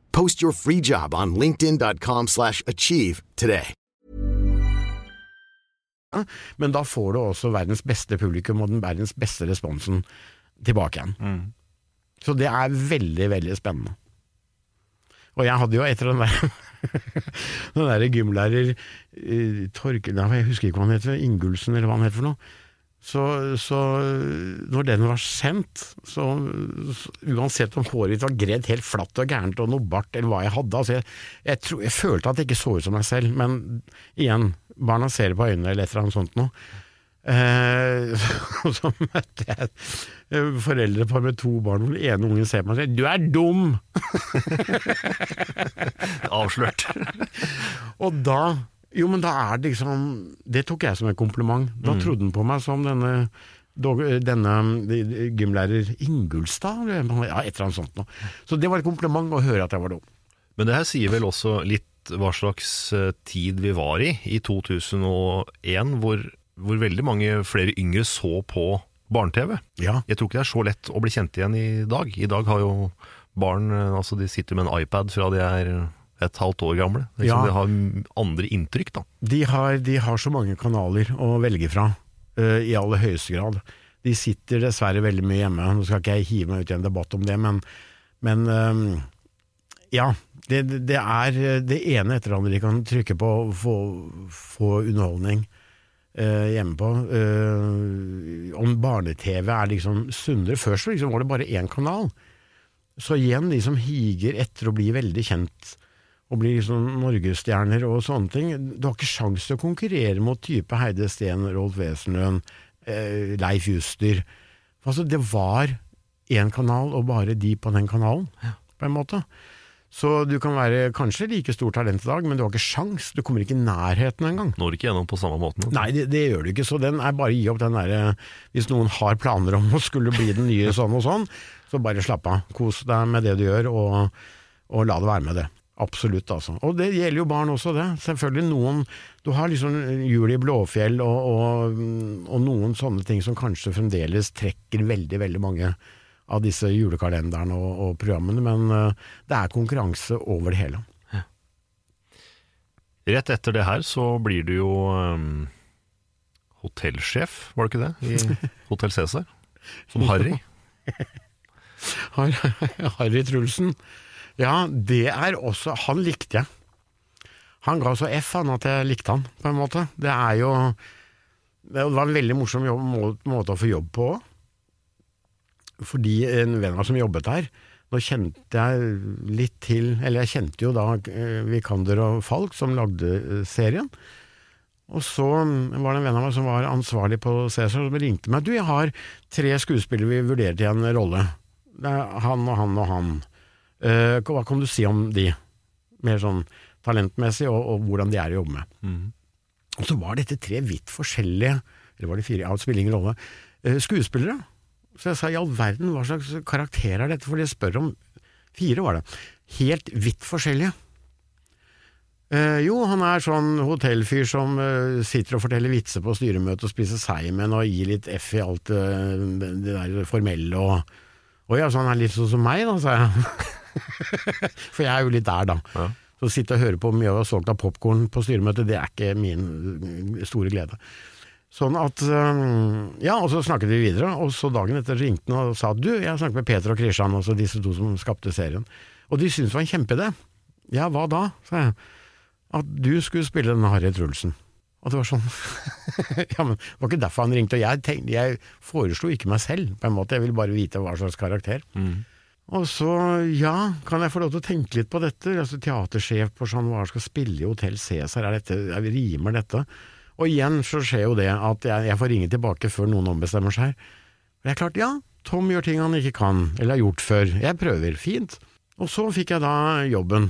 Post your free job on linkedin.com/achieve slash achieve today. Men da får du også verdens beste publikum og den verdens beste responsen tilbake igjen. Så det er veldig, veldig spennende. Og jeg hadde jo etter den der Den der gymlærer uh, Torkel Jeg husker ikke hva han heter, Ingulsen eller hva han heter for noe. Så, så når den var sendt, så, så uansett om håret mitt var gredd helt flatt og gærent og noe bart eller hva jeg hadde altså jeg, jeg, tro, jeg følte at det ikke så ut som meg selv, men igjen, barna ser det på øynene eller et eller annet sånt noe. Eh, og så møtte jeg et foreldrepar med to barn, hvor den ene ungen ser på meg og sier 'du er dum'! Avslørt. Og da Jo, men da er det liksom Det tok jeg som en kompliment. Da Mm. trodde han på meg som denne denne gymlærer Ingulstad, ja, et eller annet sånt noe. Så det var et kompliment å høre at jeg var dum. Men det her sier vel også litt hva slags eh, tid vi var i, i 2001, hvor, hvor veldig mange flere yngre så på barne-TV. Ja. Jeg tror ikke det er så lett å bli kjent igjen i dag. I dag har jo barn eh, altså de sitter med en iPad fra de er et halvt år gamle. Er Ja. liksom, De har andre inntrykk, da. De har, de har så mange kanaler å velge fra, uh, i aller høyeste grad. De sitter dessverre veldig mye hjemme. Nå skal ikke jeg hive meg ut i en debatt om det, men, men um, ja. Det, det- det er det ene etter det andre de kan trykke på og få, få underholdning uh, hjemme på. Uh, om barne-TV er liksom sunnere. Før så liksom var det bare én kanal. Så igjen, de som higer etter å bli veldig kjent og blir liksom norgesstjerner og sånne ting. Du har ikke sjans til å konkurrere mot type Heide Steen, Rolf Wesenlund, eh, Leif Juster. Altså, det var én kanal, og bare de på den kanalen, på en måte. Så du kan være kanskje like stort talent i dag, men du har ikke sjans. Du kommer ikke i nærheten engang. Når ikke gjennom på samme måten. Nei, det, det gjør du ikke, så den er bare å gi opp den derre Hvis noen har planer om å skulle bli den nye sånn og sånn, så bare slapp av. Kos deg med det du gjør, og, og la det være med det. Absolutt, altså. Og det gjelder jo barn også, det. Selvfølgelig noen Du har liksom Jul i Blåfjell og, og, og noen sånne ting som kanskje fremdeles trekker veldig, veldig mange av disse julekalenderne og, og programmene, men uh, det er konkurranse over det hele. Rett etter det her så blir du jo um, hotellsjef, var det ikke det? I Hotell Cæsar. Som Harry. Harry Trulsen. Ja, det er også Han likte jeg. Han ga så F han at jeg likte han, på en måte. Det er jo Det var en veldig morsom jobb, må, måte å få jobb på òg. Fordi en venn av meg som jobbet der Nå kjente jeg litt til Eller jeg kjente jo da eh, Vikander og Falk, som lagde eh, serien. Og så mm, var det en venn av meg som var ansvarlig på Cæsar, som ringte meg. Du, jeg har tre skuespillere vi vurderer til en rolle. Det er han og han og han. Eh, hva kan du si om de? Mer sånn talentmessig, og, og hvordan de er å jobbe med. Og så var dette tre vidt forskjellige, eller var det fire, ja, det spiller ingen rolle, eh, skuespillere. Så jeg sa i all verden, hva slags karakter er dette? For de spør om Fire var det. Helt vidt forskjellige. Eh, jo, han er sånn hotellfyr som eh, sitter og forteller vitser på styremøte og spiser seigmenn og gir litt F i alt eh, det, det der formelle og Å ja, så han er litt sånn som meg, da, sa jeg. For jeg er jo litt der, da. Så å sitte og høre på mye av solgt av popkorn på styremøtet, det er ikke min eh, store glede. Sånn at eh, Ja, og så snakket vi videre, og så dagen etter ringte han og sa du, jeg snakket med Peter og Kristian, altså disse to som skapte serien, og de syntes det var en kjempeidé. Ja, hva da, sa jeg. At du skulle spille denne Harry Trulsen. Og det var sånn Ja, men det var ikke derfor han ringte, og jeg, tenkte, jeg foreslo ikke meg selv, på en måte, jeg ville bare vite hva slags karakter. Og så, ja, kan jeg få lov til å tenke litt på dette? Altså Teatersjef på Chat Noir skal spille i Hotell Cæsar, er dette, er, rimer dette? Og igjen så skjer jo det at jeg, jeg får ringe tilbake før noen ombestemmer seg. Og det er klart, ja, Tom gjør ting han ikke kan, eller har gjort før. Jeg prøver, fint. Og så fikk jeg da jobben.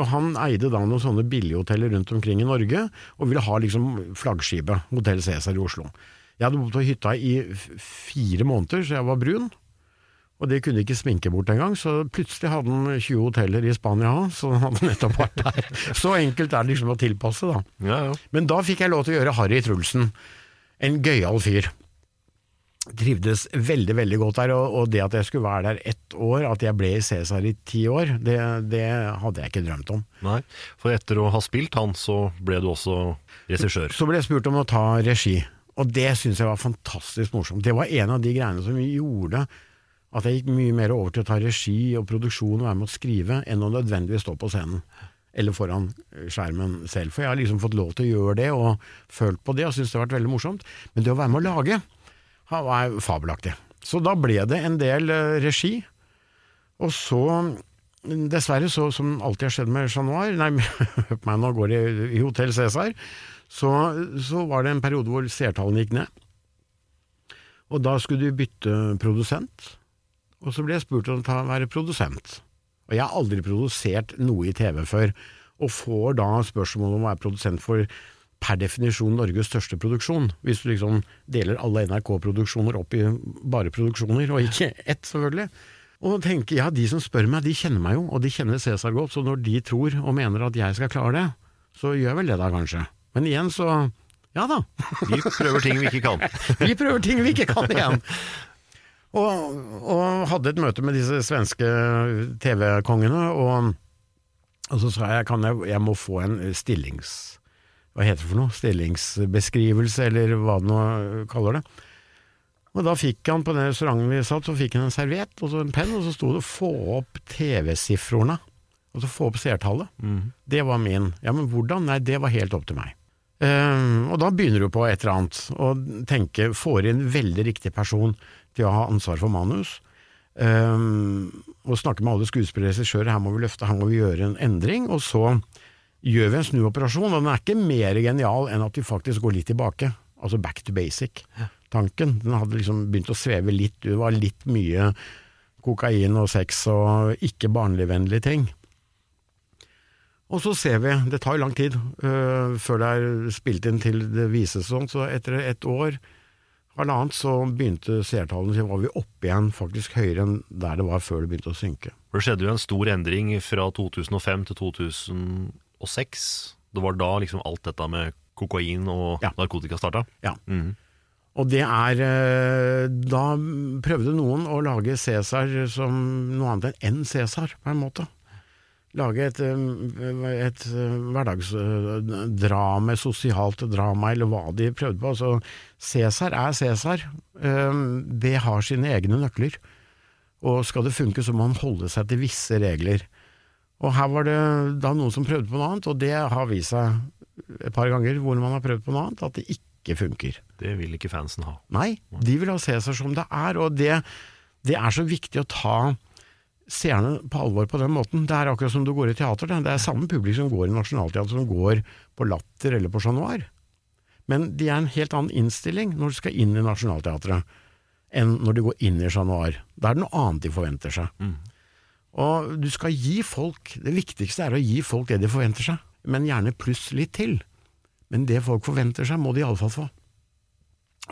Og han eide da noen sånne billighoteller rundt omkring i Norge, og ville ha liksom flaggskipet, Hotell Cæsar i Oslo. Jeg hadde bodd på hytta i fire måneder, så jeg var brun. Og det kunne ikke sminke bort engang, så plutselig hadde han 20 hoteller i Spania, så han hadde nettopp vært der. Så enkelt er det liksom å tilpasse, da. Ja, ja. Men da fikk jeg lov til å gjøre Harry Trulsen. En gøyal fyr. Trivdes veldig, veldig godt der, og, og det at jeg skulle være der ett år, at jeg ble i Cæsar i ti år, det, det hadde jeg ikke drømt om. Nei, for etter å ha spilt han, så ble du også regissør. Så ble jeg spurt om å ta regi, og det syns jeg var fantastisk morsomt. Det var en av de greiene som gjorde at jeg gikk mye mer over til å ta regi og produksjon og være med å skrive, enn å nødvendigvis stå på scenen. Eller foran skjermen selv. For jeg har liksom fått lov til å gjøre det, og følt på det, og syntes det har vært veldig morsomt. Men det å være med å lage var fabelaktig. Så da ble det en del eh, regi. Og så, dessverre, så, som alltid har skjedd med Chat Noir, nei, hør på meg, nå går det i, i Hotell Cæsar, så, så var det en periode hvor seertallene gikk ned. Og da skulle de bytte produsent, og så ble jeg spurt om å være produsent. Og jeg har aldri produsert noe i TV før, og får da spørsmål om å være produsent for per definisjon Norges største produksjon, hvis du liksom deler alle NRK-produksjoner opp i bare produksjoner, og ikke ett, selvfølgelig. Og tenker, ja, de som spør meg, de kjenner meg jo, og de kjenner Cæsar godt, så når de tror og mener at jeg skal klare det, så gjør jeg vel det da, kanskje. Men igjen så, ja da. Vi prøver ting vi ikke kan. Vi prøver ting vi ikke kan igjen. Og, og hadde et møte med disse svenske TV-kongene, og, og så sa jeg kan jeg, jeg må få en stillings... Hva heter det for noe? Stillingsbeskrivelse, eller hva det nå kaller det. Og da fikk han på den restauranten vi satt, så fikk han en serviett og så en penn, og så sto det 'få opp TV-sifrorna'. Altså få opp seertallet. Det var min. Ja, men hvordan? Nei, det var helt opp til meg. Ehm, og da begynner du på et eller annet, og tenke, får inn veldig riktig person til å ha ansvar for manus. Um, og snakke med alle skuespillere og regissører, her må vi løfte, her må vi gjøre en endring. Og så gjør vi en snuoperasjon, og den er ikke mer genial enn at vi faktisk går litt tilbake. Altså back to basic-tanken. Den hadde liksom begynt å sveve litt, det var litt mye kokain og sex og ikke barnevennlige ting. Og så ser vi, det tar jo lang tid uh, før det er spilt inn til det vises sånn, så etter et år, halvannet, så begynte seertallene, så var vi oppe igjen faktisk høyere enn der det var før det begynte å synke. Det skjedde jo en stor endring fra 2005 til 2006. Det var da liksom alt dette med kokain og Ja. narkotika starta. Ja. Mhm. Og det er øh, Da prøvde noen å lage Cæsar som noe annet enn Cæsar, på en måte. Lage et, øh, et øh, hverdagsdrama, sosialt drama, eller hva de prøvde på. Altså, Cæsar er Cæsar. Øh, Det har sine egne nøkler. Og skal det funke, så må han holde seg til visse regler. Og her var det da noen som prøvde på noe annet, og det har vist seg et par ganger hvor man har prøvd på noe annet, at det ikke funker. Det vil ikke fansen ha. Nei, de vil ha Cæsar som det er, og det, det er så viktig å ta seerne på alvor på den måten. Det er akkurat som du går i teater, det, er samme publikum som går i Nationaltheatret som går på Latter eller på Chat Noir. Men de er en helt annen innstilling når de skal inn i Nationaltheatret, enn når de går inn i Chat Noir. Da er det noe annet de forventer seg. Og du skal gi folk, det viktigste er å gi folk det de forventer seg, men gjerne pluss litt til. Men det folk forventer seg, må de iallfall få.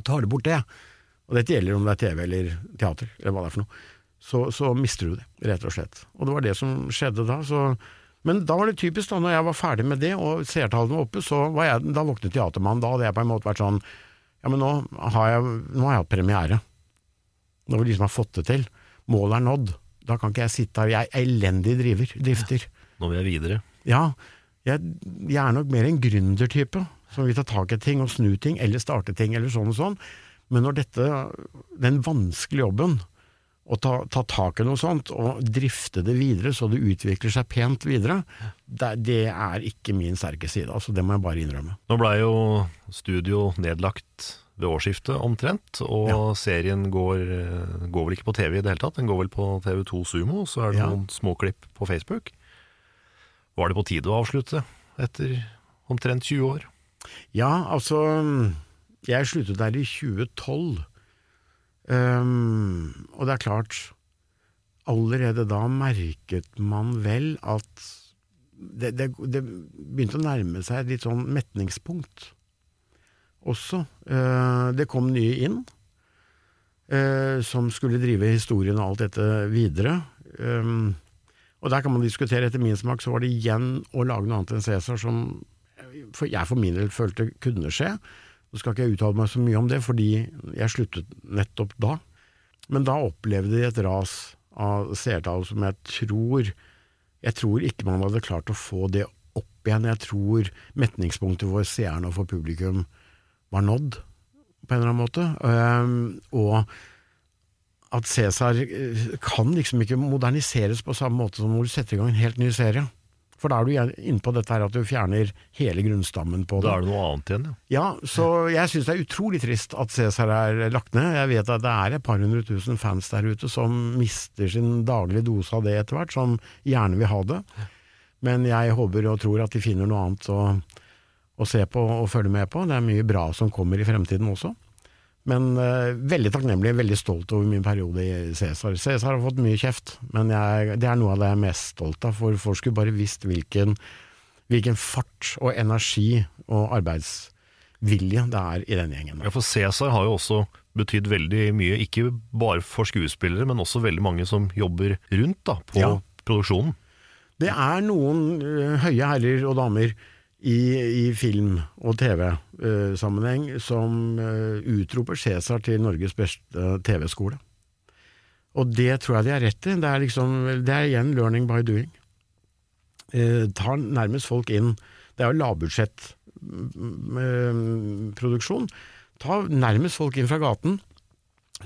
Tar du bort det, og dette gjelder om det er TV eller teater, eller hva det er for noe, så, så mister du det, rett og slett. Og det var det som skjedde da. Så, men da var det typisk, da når jeg var ferdig med det, og seertallene var oppe, så var jeg, da våknet Teatermannen. Da hadde jeg på en måte vært sånn Ja, men nå har jeg, nå har jeg hatt premiere. Nå har vi liksom har fått det til. Målet er nådd. Da kan ikke jeg sitte her. Jeg er elendig driver, drifter. Nå vil jeg videre. Ja, jeg, jeg er nok mer en gründertype, som vil ta tak i ting og snu ting, eller starte ting, eller sånn og sånn. Men når dette, den vanskelige jobben, å ta, ta tak i noe sånt, og drifte det videre så det utvikler seg pent videre, det, det er ikke min sterke side, altså det må jeg bare innrømme. Nå blei jo studio nedlagt ved årsskiftet omtrent, og serien går, går vel ikke på TV i det hele tatt, den går vel på TV2 Sumo, så er det Ja. noen småklipp på Facebook. Var det på tide å avslutte etter omtrent 20 år? Ja, altså Jeg sluttet der i 2012. Ehm, og det er klart Allerede da merket man vel at det, det, det begynte å nærme seg et litt sånn metningspunkt også. Uh, det kom nye inn, uh, som skulle drive historien og alt dette videre. Um, og der kan man diskutere, etter min smak så var det igjen å lage noe annet enn Cæsar som jeg for min del følte kunne skje. Nå skal ikke jeg uttale meg så mye om det, fordi jeg sluttet nettopp da. Men da opplevde de et ras av seertall som jeg tror Jeg tror ikke man hadde klart å få det opp igjen. Jeg tror metningspunktet for seerne og for publikum var nådd, på en eller annen måte. Um, og at Cæsar eh, kan liksom ikke moderniseres på samme måte som når du setter i gang en helt ny serie. For da er du inne på dette her at du fjerner hele grunnstammen på det. Da er det noe annet igjen, ja. Ja, så jeg syns det er utrolig trist at Cæsar er lagt ned. Jeg vet at det er et par hundre tusen fans der ute som mister sin daglige dose av det etter hvert, som gjerne vil ha det. Men jeg håper og tror at de finner noe annet å, å se på og følge med på. Det er mye bra som kommer i fremtiden også. Men uh, veldig takknemlig, veldig stolt over min periode i Cæsar. Cæsar har fått mye kjeft, men jeg, det er noe av det jeg er mest stolt av, for folk skulle bare visst hvilken, hvilken fart og energi og arbeidsvilje det er i den gjengen. Ja, for Cæsar har jo også betydd veldig mye, ikke bare for skuespillere, men også veldig mange som jobber rundt da, på ja. produksjonen. Det er noen uh, høye herrer og damer i, i film- og TV-sammenheng uh, som uh, utroper Cæsar til Norges beste TV-skole. Og det tror jeg de har rett i. Det er, liksom, det er igjen learning by doing. Uh, tar nærmest folk inn Det er jo lavbudsjettproduksjon. Mm, Ta nærmest folk inn fra gaten.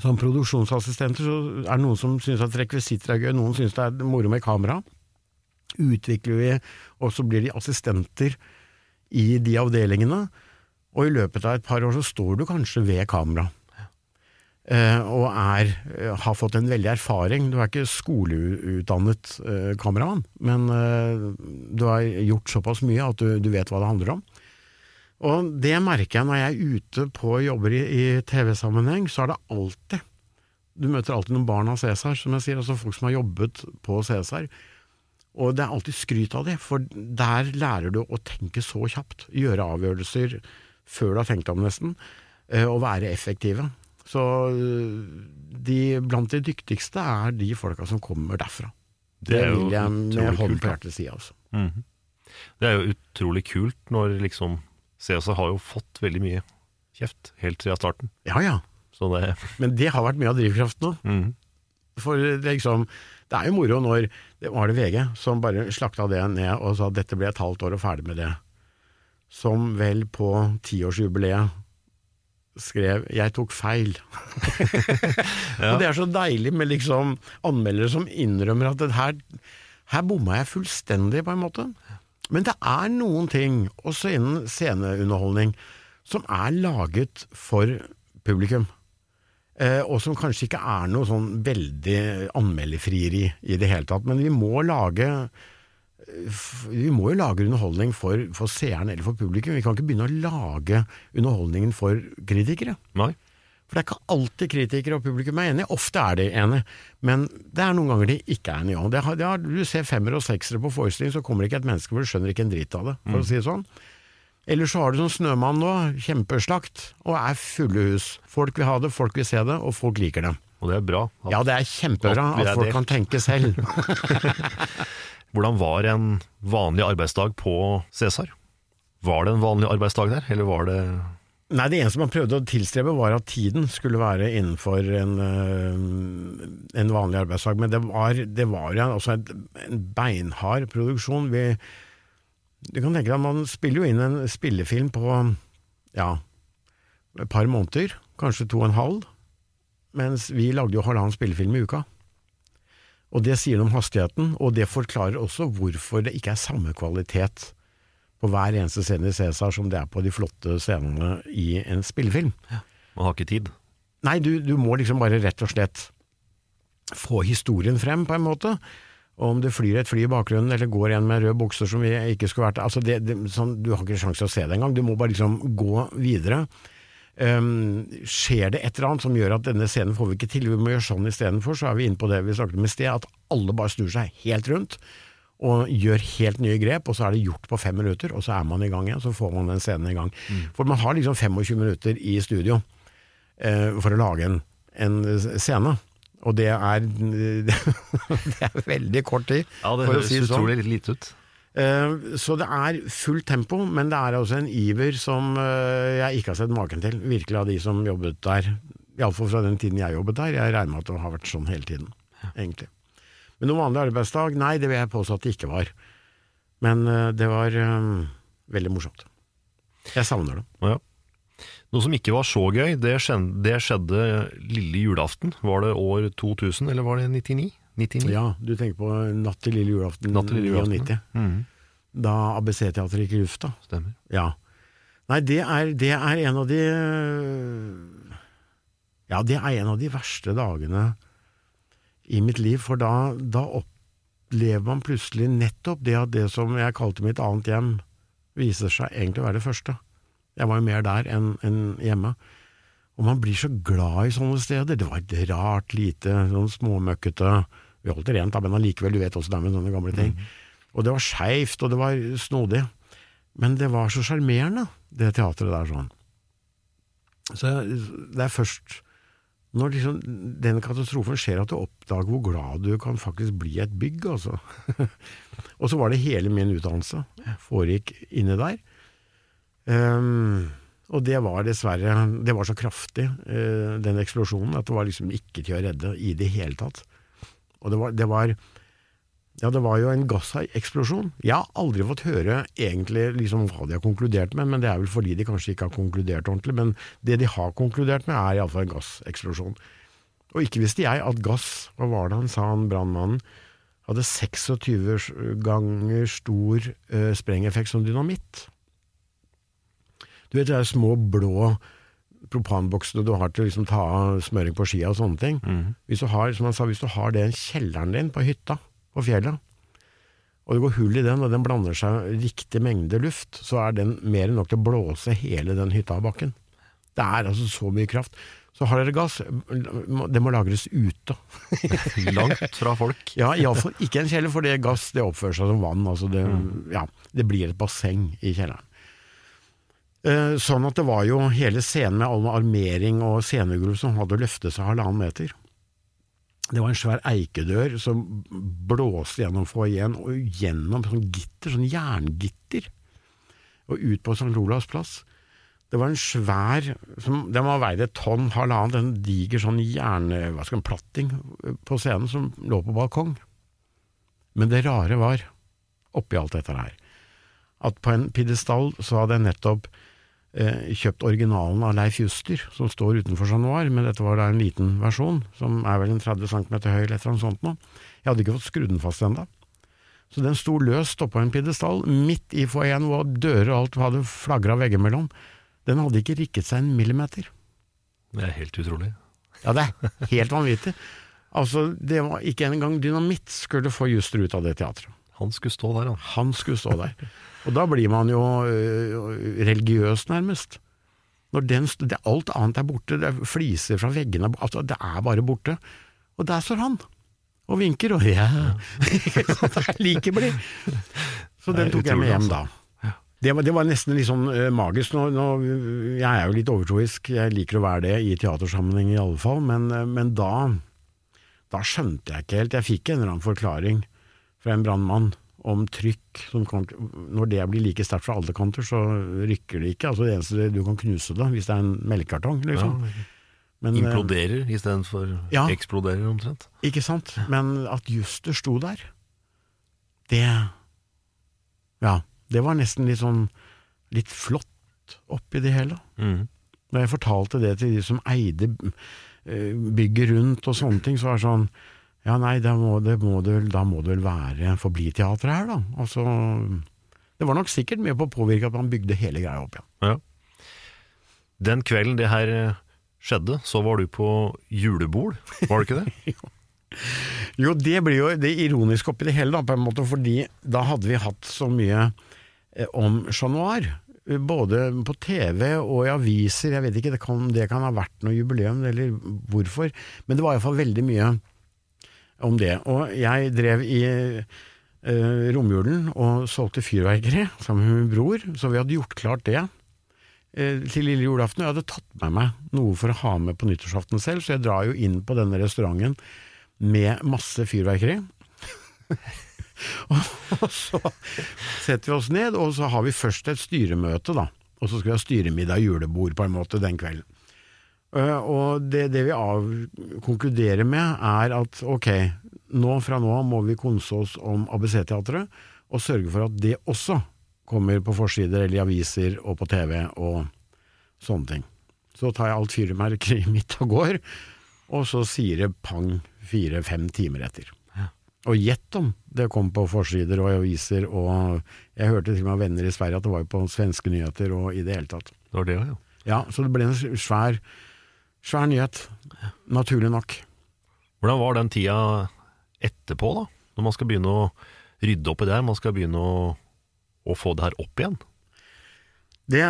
Som produksjonsassistenter så er det noen som syns at rekvisitter er gøy, noen syns det er moro med kamera. Utvikler vi, og så blir de assistenter i de avdelingene, og i løpet av et par år så står du kanskje ved kamera. Uh, og er, uh, har fått en veldig erfaring. Du er ikke skoleutdannet uh, kameramann, men du har gjort såpass mye at du, du, vet hva det handler om. Og det merker jeg når jeg er ute på jobber i, i TV-sammenheng, så er det alltid Du møter alltid noen barn av Cæsar, som jeg sier, altså folk som har jobbet på Cæsar. Og det er alltid skryt av det, for der lærer du å tenke så kjapt, gjøre avgjørelser før du har tenkt om nesten, eh, og være effektive. Så eh, de, blant de dyktigste er de folka som kommer derfra. Det, det vil jeg med hånden på hjertet si, altså. Mm -hmm. Det er jo utrolig kult når liksom CSA har jo fått veldig mye kjeft helt siden starten. Ja, ja. Det... Men det har vært mye av drivkraften nå. Mm -hmm. For liksom det er jo moro når det var det VG som bare slakta det ned og sa at dette ble et halvt år og ferdig med det. Som vel på tiårsjubileet skrev 'jeg tok feil'. ja. Og det er så deilig med liksom anmeldere som innrømmer at her, her bomma jeg fullstendig, på en måte. Men det er noen ting, også innen sceneunderholdning, som er laget for publikum. Eh, og som kanskje ikke er noe sånn veldig anmelderfrieri i det hele tatt. Men vi må lage vi må jo lage underholdning for, for seeren eller for publikum. Vi kan ikke begynne å lage underholdningen for kritikere. Nei. For det er ikke alltid kritikere og publikum er enige. Ofte er de enige, men det er noen ganger de ikke er enige. Det, det, du ser femmer og seksere på forestilling, så kommer det ikke et menneske hvor du skjønner ikke en dritt av det, for mm. å si det sånn. Eller så har du sånn Snømann nå, kjempeslakt, og er fulle hus. Folk vil ha det, folk vil se det, og folk liker det. Og det er bra. ja, det er kjempebra at, at folk det. kan tenke selv. Hvordan var en vanlig arbeidsdag på Cæsar? Var det en vanlig arbeidsdag der, eller var det Nei, det eneste man prøvde å tilstrebe var at tiden skulle være innenfor en, eh, en vanlig arbeidsdag. Men det var, det var en, en beinhard produksjon. Vi du kan tenke deg at man spiller jo inn en spillefilm på ja, et par måneder, kanskje to og en halv, mens vi lagde jo halvannen spillefilm i uka. Og det sier noe om hastigheten, og det forklarer også hvorfor det ikke er samme kvalitet på hver eneste scene i Cæsar som det er på de flotte scenene i en spillefilm. Ja, Man har ikke tid? Nei, du, du må liksom bare rett og slett få historien frem, på en måte. Og om det flyr et fly i bakgrunnen, eller går en med røde bukser som vi ikke skulle vært altså det, det, sånn, Du har ikke sjanse til å se det engang, du må bare liksom gå videre. Um, skjer det et eller annet som gjør at denne scenen får vi ikke til, vi må gjøre sånn istedenfor, så er vi inne på det vi snakket om i sted, at alle bare snur seg helt rundt. og gjør helt nye grep, og så er det gjort på fem minutter, og så er man i gang igjen, så får man den scenen i gang. For man har liksom 25 minutter i studio eh, for å lage en, en scene. Og det er, det er veldig kort tid, Ja, det høres si sånn. utrolig lite ut. Eh, Så det er fullt tempo, men det er også en iver som eh, jeg ikke har sett maken til, virkelig av de som jobbet der. Iallfall fra den tiden jeg jobbet der. Jeg regner med at det har vært sånn hele tiden, egentlig. Men noen vanlig arbeidsdag? Nei, det vil jeg påstå at det ikke var. Men eh, det var veldig morsomt. Jeg savner det. Ja. Noe som ikke var så gøy, det skjedde, det skjedde lille julaften. Var det år 2000, eller var det 99? 99? Ja, du tenker på Natt til lille julaften Natt til lille julaften, 99. Mhm. Da ABC-teatret gikk i lufta. Stemmer. Ja. Nei, det er, det er en av de Ja, det er en av de verste dagene i mitt liv, for da, da opplever man plutselig nettopp det at det som jeg kalte mitt annet hjem, viser seg egentlig å være det første. Jeg var jo mer der enn en hjemme. Og man blir så glad i sånne steder. Det var et rart, lite, sånn småmøkkete Vi holdt det rent, da, men allikevel, du vet også det er med sånne gamle ting. Og det var skeivt, og det var snodig. Men det var så sjarmerende, det teatret der sånn. Så det er først når liksom den katastrofen skjer at du oppdager hvor glad du kan faktisk bli i et bygg, altså. og så var det hele min utdannelse foregikk inni der. Ehm, og det var dessverre Det var så kraftig, uh, den eksplosjonen, at det var liksom ikke til å redde i det hele tatt. Og det var, det var ja, det var jo en gasseksplosjon. Jeg har aldri fått høre egentlig liksom hva de har konkludert med, men det er vel fordi de kanskje ikke har konkludert ordentlig. Men det de har konkludert med, er iallfall en gasseksplosjon. Og ikke visste jeg at gass, hva var det han sa, han brannmannen, hadde 26 ganger stor eh, sprengeffekt som dynamitt. Du vet de der små blå propanboksene du har til å liksom ta av smøring på skia og sånne ting. Hvis du har, som han sa, hvis du har det i kjelleren din på hytta, på fjellet, og det går hull i den, og den blander seg riktig mengde luft, så er den mer enn nok til å blåse hele den hytta av bakken. Det er altså så mye kraft. Så har dere gass, det må lagres ute. Langt fra folk. Ja, iallfall ikke en kjeller, for det gass det oppfører seg som vann. Altså det, ja, det blir et basseng i kjelleren. Eh, Sånn at det var jo hele scenen med all armering og scenegulv som hadde løftet seg halvannen meter. Det var en svær eikedør som blåste gjennom foajeen og gjennom sånn gitter, sånn jerngitter, og ut på St. Olavs plass. Det var en svær som, Den må veid et tonn, halvannet, en diger sånn jern... Hva skal man, platting på scenen som lå på balkong. Men det rare var, oppi alt dette her, at på en pidestall så hadde jeg nettopp eh, kjøpt originalen av Leif Juster, som står utenfor Chat Noir, men dette var da en liten versjon, som er vel en 30 cm høy eller et eller annet sånt noe. Jeg hadde ikke fått skrudd den fast ennå. Så den sto løst oppå en pidestall, midt i foajeen hvor dører og alt hadde flagra veggimellom. Den hadde ikke rikket seg en millimeter. Det er helt utrolig. Ja, det er helt vanvittig. Altså, det var ikke engang dynamitt skulle få Juster ut av det teatret. Han skulle stå der, han. Han skulle stå der. Og da blir man jo øh, religiøs, nærmest. Når den, det, alt annet er borte, det er fliser fra veggene, altså, det er bare borte. Og der står han, og vinker, og ja, det er like blid. Så den tok jeg med hjem altså. da. Det var, det var nesten litt sånn øh, magisk. Nå, nå, jeg er jo litt overtroisk, jeg liker å være det i teatersammenheng i alle fall, men, øh, men da, da skjønte jeg ikke helt. Jeg fikk en eller annen forklaring fra en brannmann om trykk. Som kan, når det blir like sterkt fra alle kanter, så rykker det ikke. Altså Det eneste du kan knuse det, hvis det er en melkekartong. Liksom. Men, øh, Imploderer istedenfor Ja. eksploderer, omtrent. Ikke sant? Men at Juster sto der, det Ja, det var nesten litt sånn litt flott oppi det hele. Mm. Når jeg fortalte det til de som eide eh, bygget rundt og sånne ting, så var det sånn Ja, nei, da må det, må det, vel- da må det vel være Forbli-teatret her, da. Altså Det var nok sikkert med på å påvirke at man bygde hele greia opp igjen. Ja. Den kvelden det her eh, skjedde, så var du på julebord, var det ikke det? Jo, det blir jo det ironiske oppi det hele, da, på en måte, fordi da hadde vi hatt så mye eh, om Chat Noir. Både på TV og i aviser, jeg vet ikke, det kan, det kan ha vært noe jubileum, eller hvorfor, men det var iallfall veldig mye om det. Og jeg drev i eh, romjulen og solgte fyrverkeri sammen med min bror, så vi hadde gjort klart det eh, til lille julaften. Og jeg hadde tatt med meg noe for å ha med på nyttårsaften selv, så jeg drar jo inn på denne restauranten med masse fyrverkeri. og så setter vi oss ned, og så har vi først et styremøte, da. Og så skal vi ha styremiddag, julebord, på en måte, den kvelden. Uh, og det, det vi konkluderer med, er at ok, nå fra nå av må vi konse oss om ABC-teatret, og sørge for at det også kommer på forsider eller i aviser og på TV og sånne ting. Så tar jeg alt fyrverkeriet mitt og går, og så sier det pang fire-fem timer etter. Og gjett om det kom på forsider og aviser, og jeg hørte til og med av venner i Sverige at det var på svenske nyheter og i det hele tatt. Det var det, ja. Ja, så det ble en svær, svær nyhet. Naturlig nok. Hvordan var den tida etterpå, da? Når man skal begynne å rydde opp i det her, man skal begynne å, å få det her opp igjen? Det,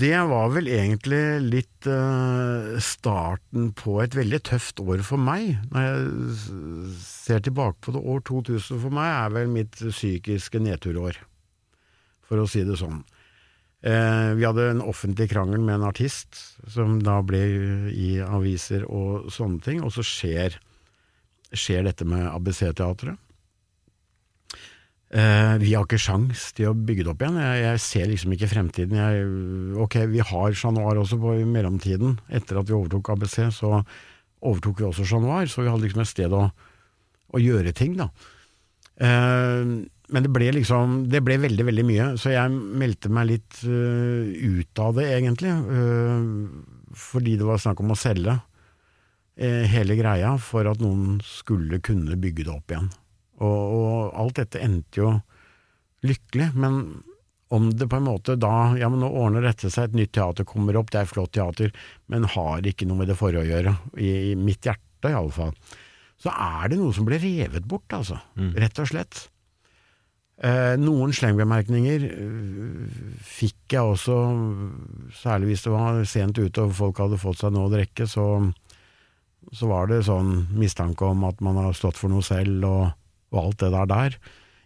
det, var vel egentlig litt uh, starten på et veldig tøft år for meg. Når jeg ser tilbake på det, år 2000 for meg er vel mitt psykiske nedturår, for å si det sånn. Uh, vi hadde en offentlig krangel med en artist, som da ble i aviser og sånne ting, og så skjer, skjer dette med ABC-teatret. Eh, vi har ikke sjans til å bygge det opp igjen. Jeg, jeg ser liksom ikke fremtiden. Jeg, ok, vi har Chat Noir også på i mellomtiden. Etter at vi overtok ABC, så overtok vi også Chat Noir, så vi hadde liksom et sted å, å gjøre ting, da. Uh, men det ble liksom Det ble veldig, veldig mye, så jeg meldte meg litt uh, ut av det, egentlig. fordi det var snakk om å selge hele greia for at noen skulle kunne bygge det opp igjen. Og, og, alt dette endte jo lykkelig, men om det på en måte da Ja, men nå ordner dette seg, et nytt teater kommer opp, det er flott teater, men har ikke noe med det forrige å gjøre, i, i mitt hjerte iallfall, så er det noe som blir revet bort, altså. Mm. Rett og slett. Eh, noen slengbemerkninger eh, fikk jeg også, særlig hvis det var sent ute og folk hadde fått seg noe å drikke, så, så var det sånn mistanke om at man har stått for noe selv, og og alt det der der.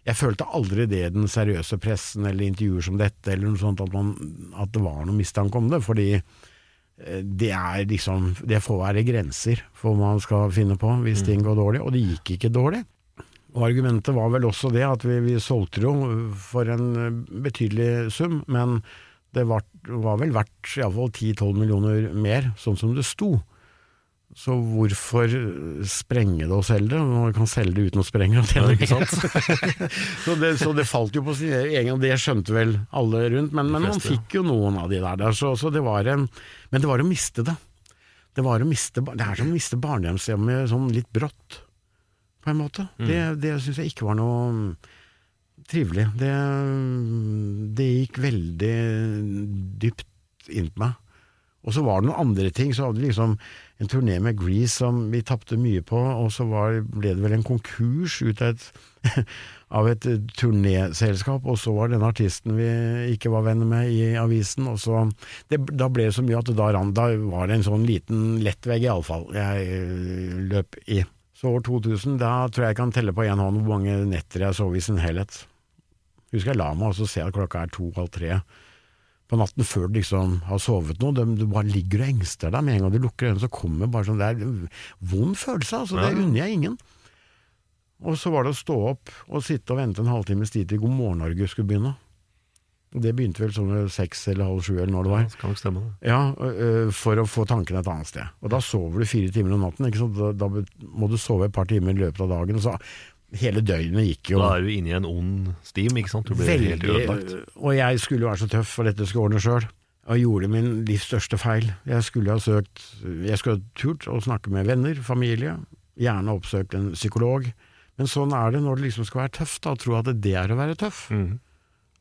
Jeg følte aldri det i den seriøse pressen eller intervjuer som dette, eller noe sånt, at, man, at det var noe mistanke om det, fordi eh, det er liksom Det får være grenser for hva man skal finne på hvis ting går dårlig, og det gikk ikke dårlig. Og Argumentet var vel også det at vi, vi solgte jo for en eh, betydelig sum, men det var, var vel verdt iallfall 10-12 millioner mer, sånn som det sto. Så hvorfor sprenge det og selge det? Man kan selge det uten å sprenge det. Ikke sant? så, det, så, det, falt jo på sin egen, og det skjønte vel alle rundt, men, men man fikk jo noen av de der. der så, så, det var en, men det var å miste det. Det, var å miste, det er som å miste barnehjemshjemmet sånn litt brått, på en måte. Mm. Det, det syns jeg ikke var noe trivelig. Det, det gikk veldig dypt inn på meg. Og så var det noen andre ting. Så hadde vi liksom en turné med Grease som vi tapte mye på, og så var, ble det vel en konkurs ut av et, av et turnéselskap, og så var denne artisten vi ikke var venner med i avisen, og så det, Da ble det så mye at da, da var det en sånn liten lettvegg, iallfall, jeg øh, løp i. Så år 2000, da tror jeg jeg kan telle på én hånd hvor mange netter jeg sov i sin helhet. Husker jeg la meg og så ser jeg at klokka er to-halv tre på natten før du liksom har sovet noe. Du bare ligger og engster deg. Med en gang du lukker øynene, så kommer bare sånn Det er en vond følelse, altså. Det unner jeg ingen. Og så var det å stå opp og sitte og vente en halvtimes tid til God morgen Norge skulle begynne. Det begynte vel sånn seks eller halv sju eller når det var. Ja, det stemme, det. ja, For å få tankene et annet sted. Og da sover du fire timer om natten. Da, da, må du sove et par timer i løpet av dagen. Så hele døgnet gikk jo Da er du inne i en ond stim, ikke sant? Du blir Veldig, helt ødelagt. Og jeg skulle jo være så tøff for dette skulle ordne sjøl, og gjorde min livs største feil. Jeg skulle ha søkt Jeg skulle ha turt å snakke med venner, familie, gjerne oppsøkt en psykolog. Men sånn er det når det liksom skal være tøft, da, tro at det er å være tøff. Mm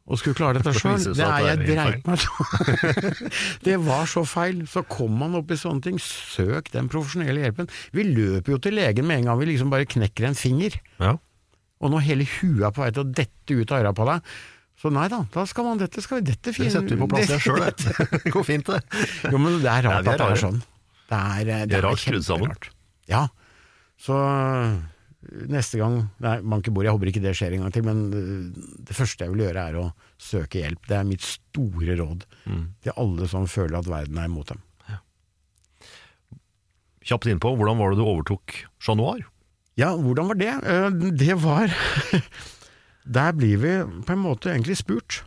og skulle klare dette sjøl. Det er jeg dreit meg Det var så feil. Så kom man opp i sånne ting. Søk den profesjonelle hjelpen. Vi løper jo til legen med en gang vi liksom bare knekker en finger. Ja. Og når hele huet er på vei til å dette ut av øra på deg, så nei da, da skal man dette skal vi dette fint. Det setter vi på plass igjen sjøl, det går fint det. Jo, men det er rart ja, er at det er sånn. Det er, det det er rart skrudd sammen. Ja. Så neste gang Nei, bankebord, jeg håper ikke det skjer en gang til, men eh, det første jeg vil gjøre er å søke hjelp. Det er mitt store råd Mm. til alle som føler at verden er imot dem. Kjapt innpå, hvordan var det du overtok Chat Noir? Ja, hvordan var det? Eh, Det var Der blir vi på en måte egentlig spurt.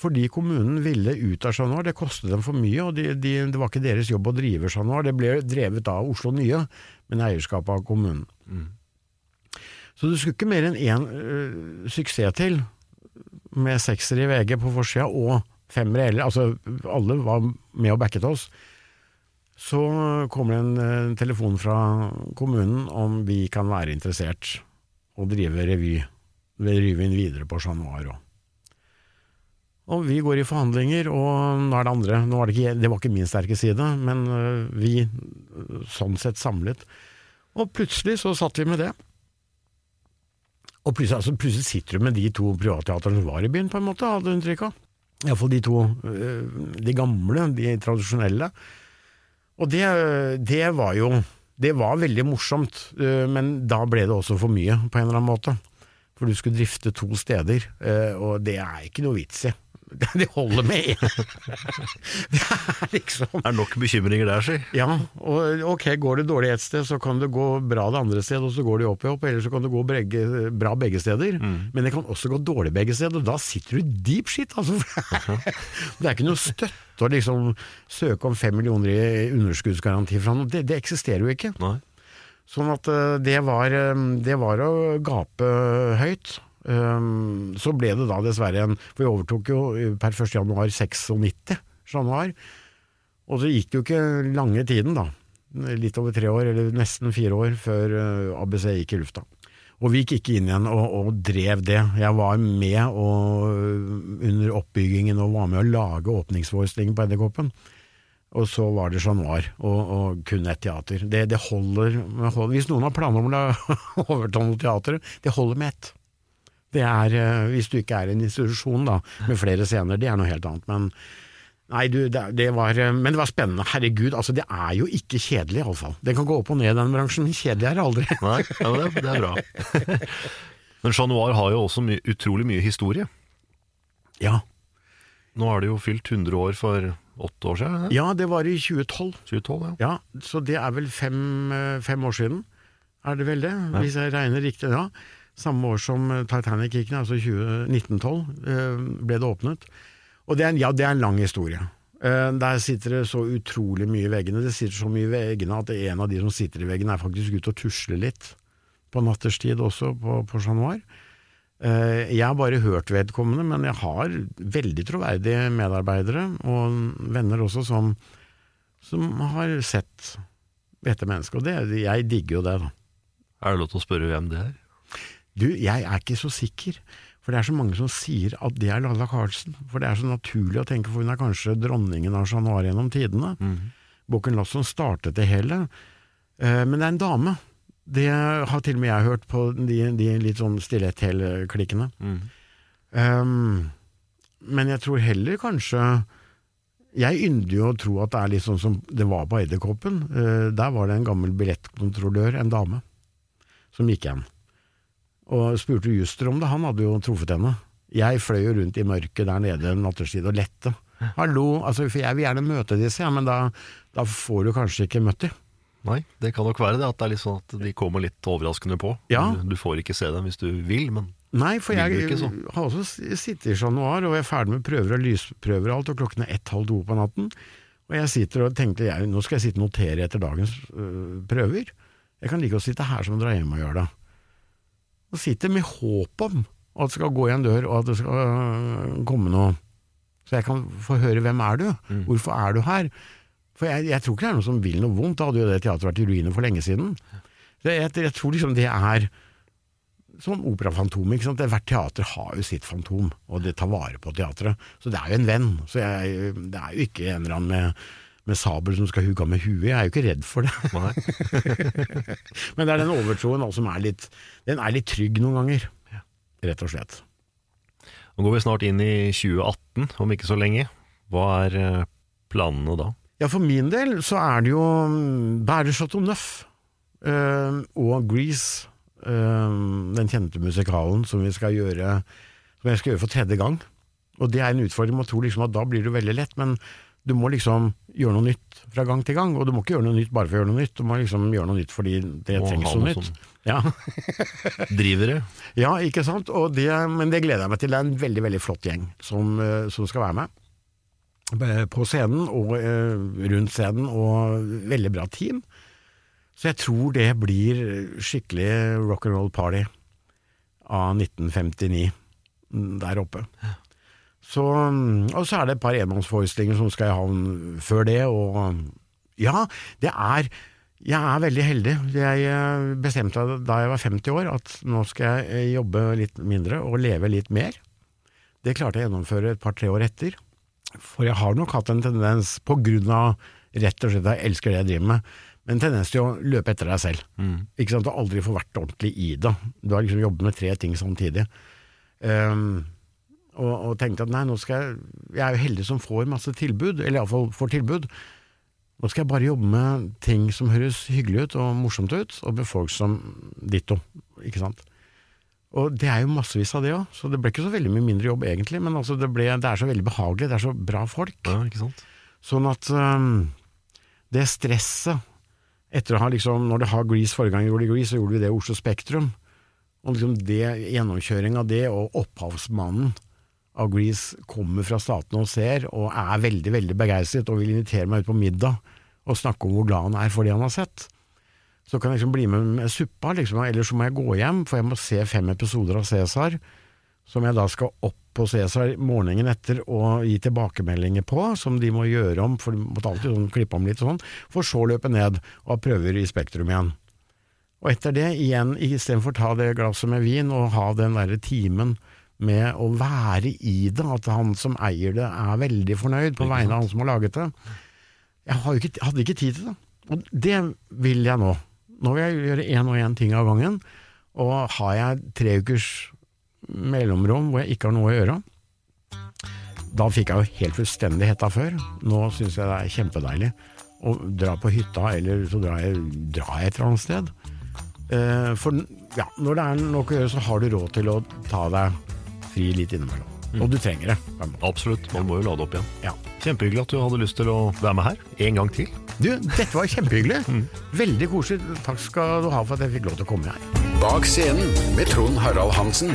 Fordi kommunen ville ut av Chat Noir, det kostet dem for mye, og de, de, det var ikke deres jobb å drive Chat Noir, det ble drevet av Oslo Nye, men eierskapet av kommunen. Så du skulle ikke mer enn én øh, suksess til, med sekser i VG på forsida og femmere eller altså alle var med og backet oss. Så kommer det en en telefon fra kommunen om vi kan være interessert og drive revy, revyen videre på Chat Noir òg. Og vi går i forhandlinger, og nå er det andre var det, ikke, det var ikke min sterke side, men øh, vi øh, sånn sett samlet. Og plutselig så satt vi med det. Og plutselig, altså, plutselig sitter du med de to privatteatrene som var i byen, på en måte, hadde du inntrykk av. Iallfall de to, øh, de gamle, de tradisjonelle. Og det, det var jo Det var veldig morsomt, øh, men da ble det også for mye, på en eller annen måte. For du skulle drifte to steder, øh, og det er ikke noe vits i. Det holder med én. Det er liksom Det er nok bekymringer der, si. Ja, og ok, går det dårlig et sted, så kan det gå bra det andre sted, og så går det opp i opp, eller så kan det gå begge, bra begge steder. Men det kan også gå dårlig begge steder, og da sitter du deep shit, altså. det er ikke noe støtte å liksom søke om fem millioner i underskuddsgaranti fra noen. det, det eksisterer jo ikke. Nei. Sånn at eh, det var, eh, det var å gape høyt. Um, så ble det da dessverre en For vi overtok jo per 1. januar 96 januar. Og så gikk det jo ikke lange tiden, da. Litt over tre år, eller nesten fire år, før eh, ABC gikk i lufta. Og vi gikk ikke inn igjen og, og drev det. Jeg var med og, under oppbyggingen og var med å lage åpningsforestillingen på Edderkoppen. Og så var det Chat Noir, og, og kun et teater. Det, det holder, holder Hvis noen har planer om å overta noe teater, det holder med ett. Det er, eh, hvis du ikke er en institusjon da, med flere scener, det er noe helt annet. Men, nei, du, det, det var, eh, men det var spennende. Herregud, altså det er jo ikke kjedelig iallfall. Det kan gå opp og ned i den bransjen, kjedelig er det aldri. Nei, ja, det, det er bra. Men Chat Noir har jo også my utrolig mye historie. Ja. Nå er det jo fylt 100 år for åtte år siden? er ja, det var i 2012. 2012, ja. Ja, så det er vel fem, eh, fem år siden, er det vel det? Hvis jeg regner riktig, ja. Samme år som eh, Titanic gikk ned, altså 1912, eh, ble det åpnet. Og det er, ja, det er en lang historie. Eh, Der sitter det så utrolig mye i veggene. Det sitter så mye i veggene at en av de som sitter i veggene, er faktisk ute og tusler litt på natterstid også på, på Chat Noir. Jeg har bare hørt vedkommende, men jeg har veldig troverdige medarbeidere og venner også som, som har sett dette mennesket, og det, jeg digger jo det, da. Er det lov til å spørre hvem det er? Du, jeg er ikke så sikker, for det er så mange som sier at det er Lalla Carlsen, for det er så naturlig å tenke, for hun er kanskje dronningen av Chat Noir gjennom tidene. Boken Lasson startet det hele, Eh, men det er en dame. Det har til og med jeg hørt på de, de litt sånn stillhet-hele-klikkene. Um, men jeg tror heller kanskje Jeg ynder jo å tro at det er litt sånn som det var på Edderkoppen. Uh, der var det en gammel billettkontrollør, en dame, som gikk igjen. Og spurte Juster om det, han hadde jo truffet henne. Jeg fløy jo rundt i mørket der nede natterstid og lette. Hallo, altså, for jeg vil gjerne møte disse, ja, men da, da får du kanskje ikke møtt dem. Nei, det kan nok være det, at det er litt sånn at de kommer litt overraskende på. Ja. Du, du får ikke se dem hvis du vil, men Nei, for jeg ikke har også sittet i Chat Noir, og jeg er ferdig med prøver og lysprøver og alt, og klokken er ett-halv to på natten. Og jeg sitter og tenker jeg, nå skal jeg sitte og notere etter dagens øh, prøver. Jeg kan like å sitte her som å dra hjem og gjøre det. Og sitter med håp om at det skal gå i en dør, og at det skal øh, komme noe. Så jeg kan få høre hvem er du, hvorfor er du her? For jeg, jeg tror ikke det er noen som vil noe vondt, da hadde jo det teatret vært i ruiner for lenge siden. Så jeg, jeg tror liksom det er sånn operafantom. ikke sant? Hvert teater har jo sitt fantom, og det tar vare på teatret. Så det er jo en venn. Så jeg, det er jo ikke en eller annen med, med sabel som skal hugge av med huet. Jeg er jo ikke redd for det. nei. Men det er den overtroen som er litt Den er litt trygg noen ganger, rett og slett. Nå går vi snart inn i 2018, om ikke så lenge. Hva er eh, planene da? Ja, for min del så er det jo Da er Chateau Neuf eh, og Grease eh, den kjente musikalen som vi skal gjøre Som jeg skal gjøre for tredje gang. Og det er en utfordring. Man tror liksom at da blir det veldig lett, men du må liksom gjøre noe nytt fra gang til gang. Og du må ikke gjøre noe nytt bare for å gjøre noe nytt, du må liksom gjøre noe nytt fordi det Må trengs noe nytt. Ja. Drivere. Ja, ikke sant. Og det, men det gleder jeg meg til. Det er en veldig veldig flott gjeng som, eh, som skal være med. På scenen og eh, rundt scenen, og veldig bra team. Så jeg tror det blir skikkelig rock'n'roll party av 1959 mm, der oppe. Så, mm, og så er det et par enmannsforestillinger som skal i havn før det, og ja, det er jeg er veldig heldig. Jeg eh, bestemte da jeg var 50 år at nå skal jeg eh, jobbe litt mindre og leve litt mer. Det klarte jeg å gjennomføre et par-tre år etter. For jeg har nok hatt en tendens, på grunn av rett og slett at jeg elsker det jeg driver med, men en tendens til å løpe etter deg selv. Ikke sant, og aldri få vært ordentlig i det. Du har liksom jobbet med tre ting samtidig. Ehm, og, og tenkte at nei, nå skal jeg Jeg er jo heldig som får masse tilbud, eller iallfall får tilbud. Nå skal jeg bare jobbe med ting som høres hyggelig ut og morsomt ut, og med folk som ditto, ikke sant. Og det er jo massevis av det òg, så det ble ikke så veldig mye mindre jobb egentlig, men altså det, ble, det er så veldig behagelig, det er så bra folk. Ja, ikke sant? Sånn at um, det stresset etter å ha liksom, Når det har Grease forrige gang gjorde Grease, så gjorde vi det i Oslo Spektrum. Og liksom det gjennomkjøring av det, og opphavsmannen av Grease kommer fra statene og ser, og er veldig, veldig begeistret og vil invitere meg ut på middag og snakke om hvor glad han er for det han har sett. Så kan jeg liksom bli med med suppa, liksom, eller så må jeg gå hjem, for jeg må se fem episoder av Cæsar, som jeg da skal opp på Cæsar morgenen etter og gi tilbakemeldinger på, som de må gjøre om, for de måtte alltid sånn, klippe om litt sånn, for så å løpe ned og ha prøver i Spektrum igjen. Og etter det, igjen, istedenfor å ta det glasset med vin og ha den derre timen med å være i det, at han som eier det er veldig fornøyd på vegne av han som har laget det. Jeg har ikke, hadde ikke tid til det. Og det vil jeg nå. Nå vil jeg gjøre én og én ting av gangen. Og har jeg tre ukers mellomrom hvor jeg ikke har noe å gjøre, da fikk jeg jo helt fullstendig hetta før. Nå syns jeg det er kjempedeilig å dra på hytta, eller så drar jeg, drar jeg et eller annet sted. Eh, for ja, når det er nok å gjøre, så har du råd til å ta deg fri litt innimellom. Og du trenger det. Absolutt, man må jo lade opp igjen. Ja. Kjempehyggelig at du hadde lyst til å være med her en gang til. Du, dette var kjempehyggelig. Veldig koselig. Takk skal du ha for at jeg fikk lov til å komme her. Bak scenen med Trond Harald Hansen.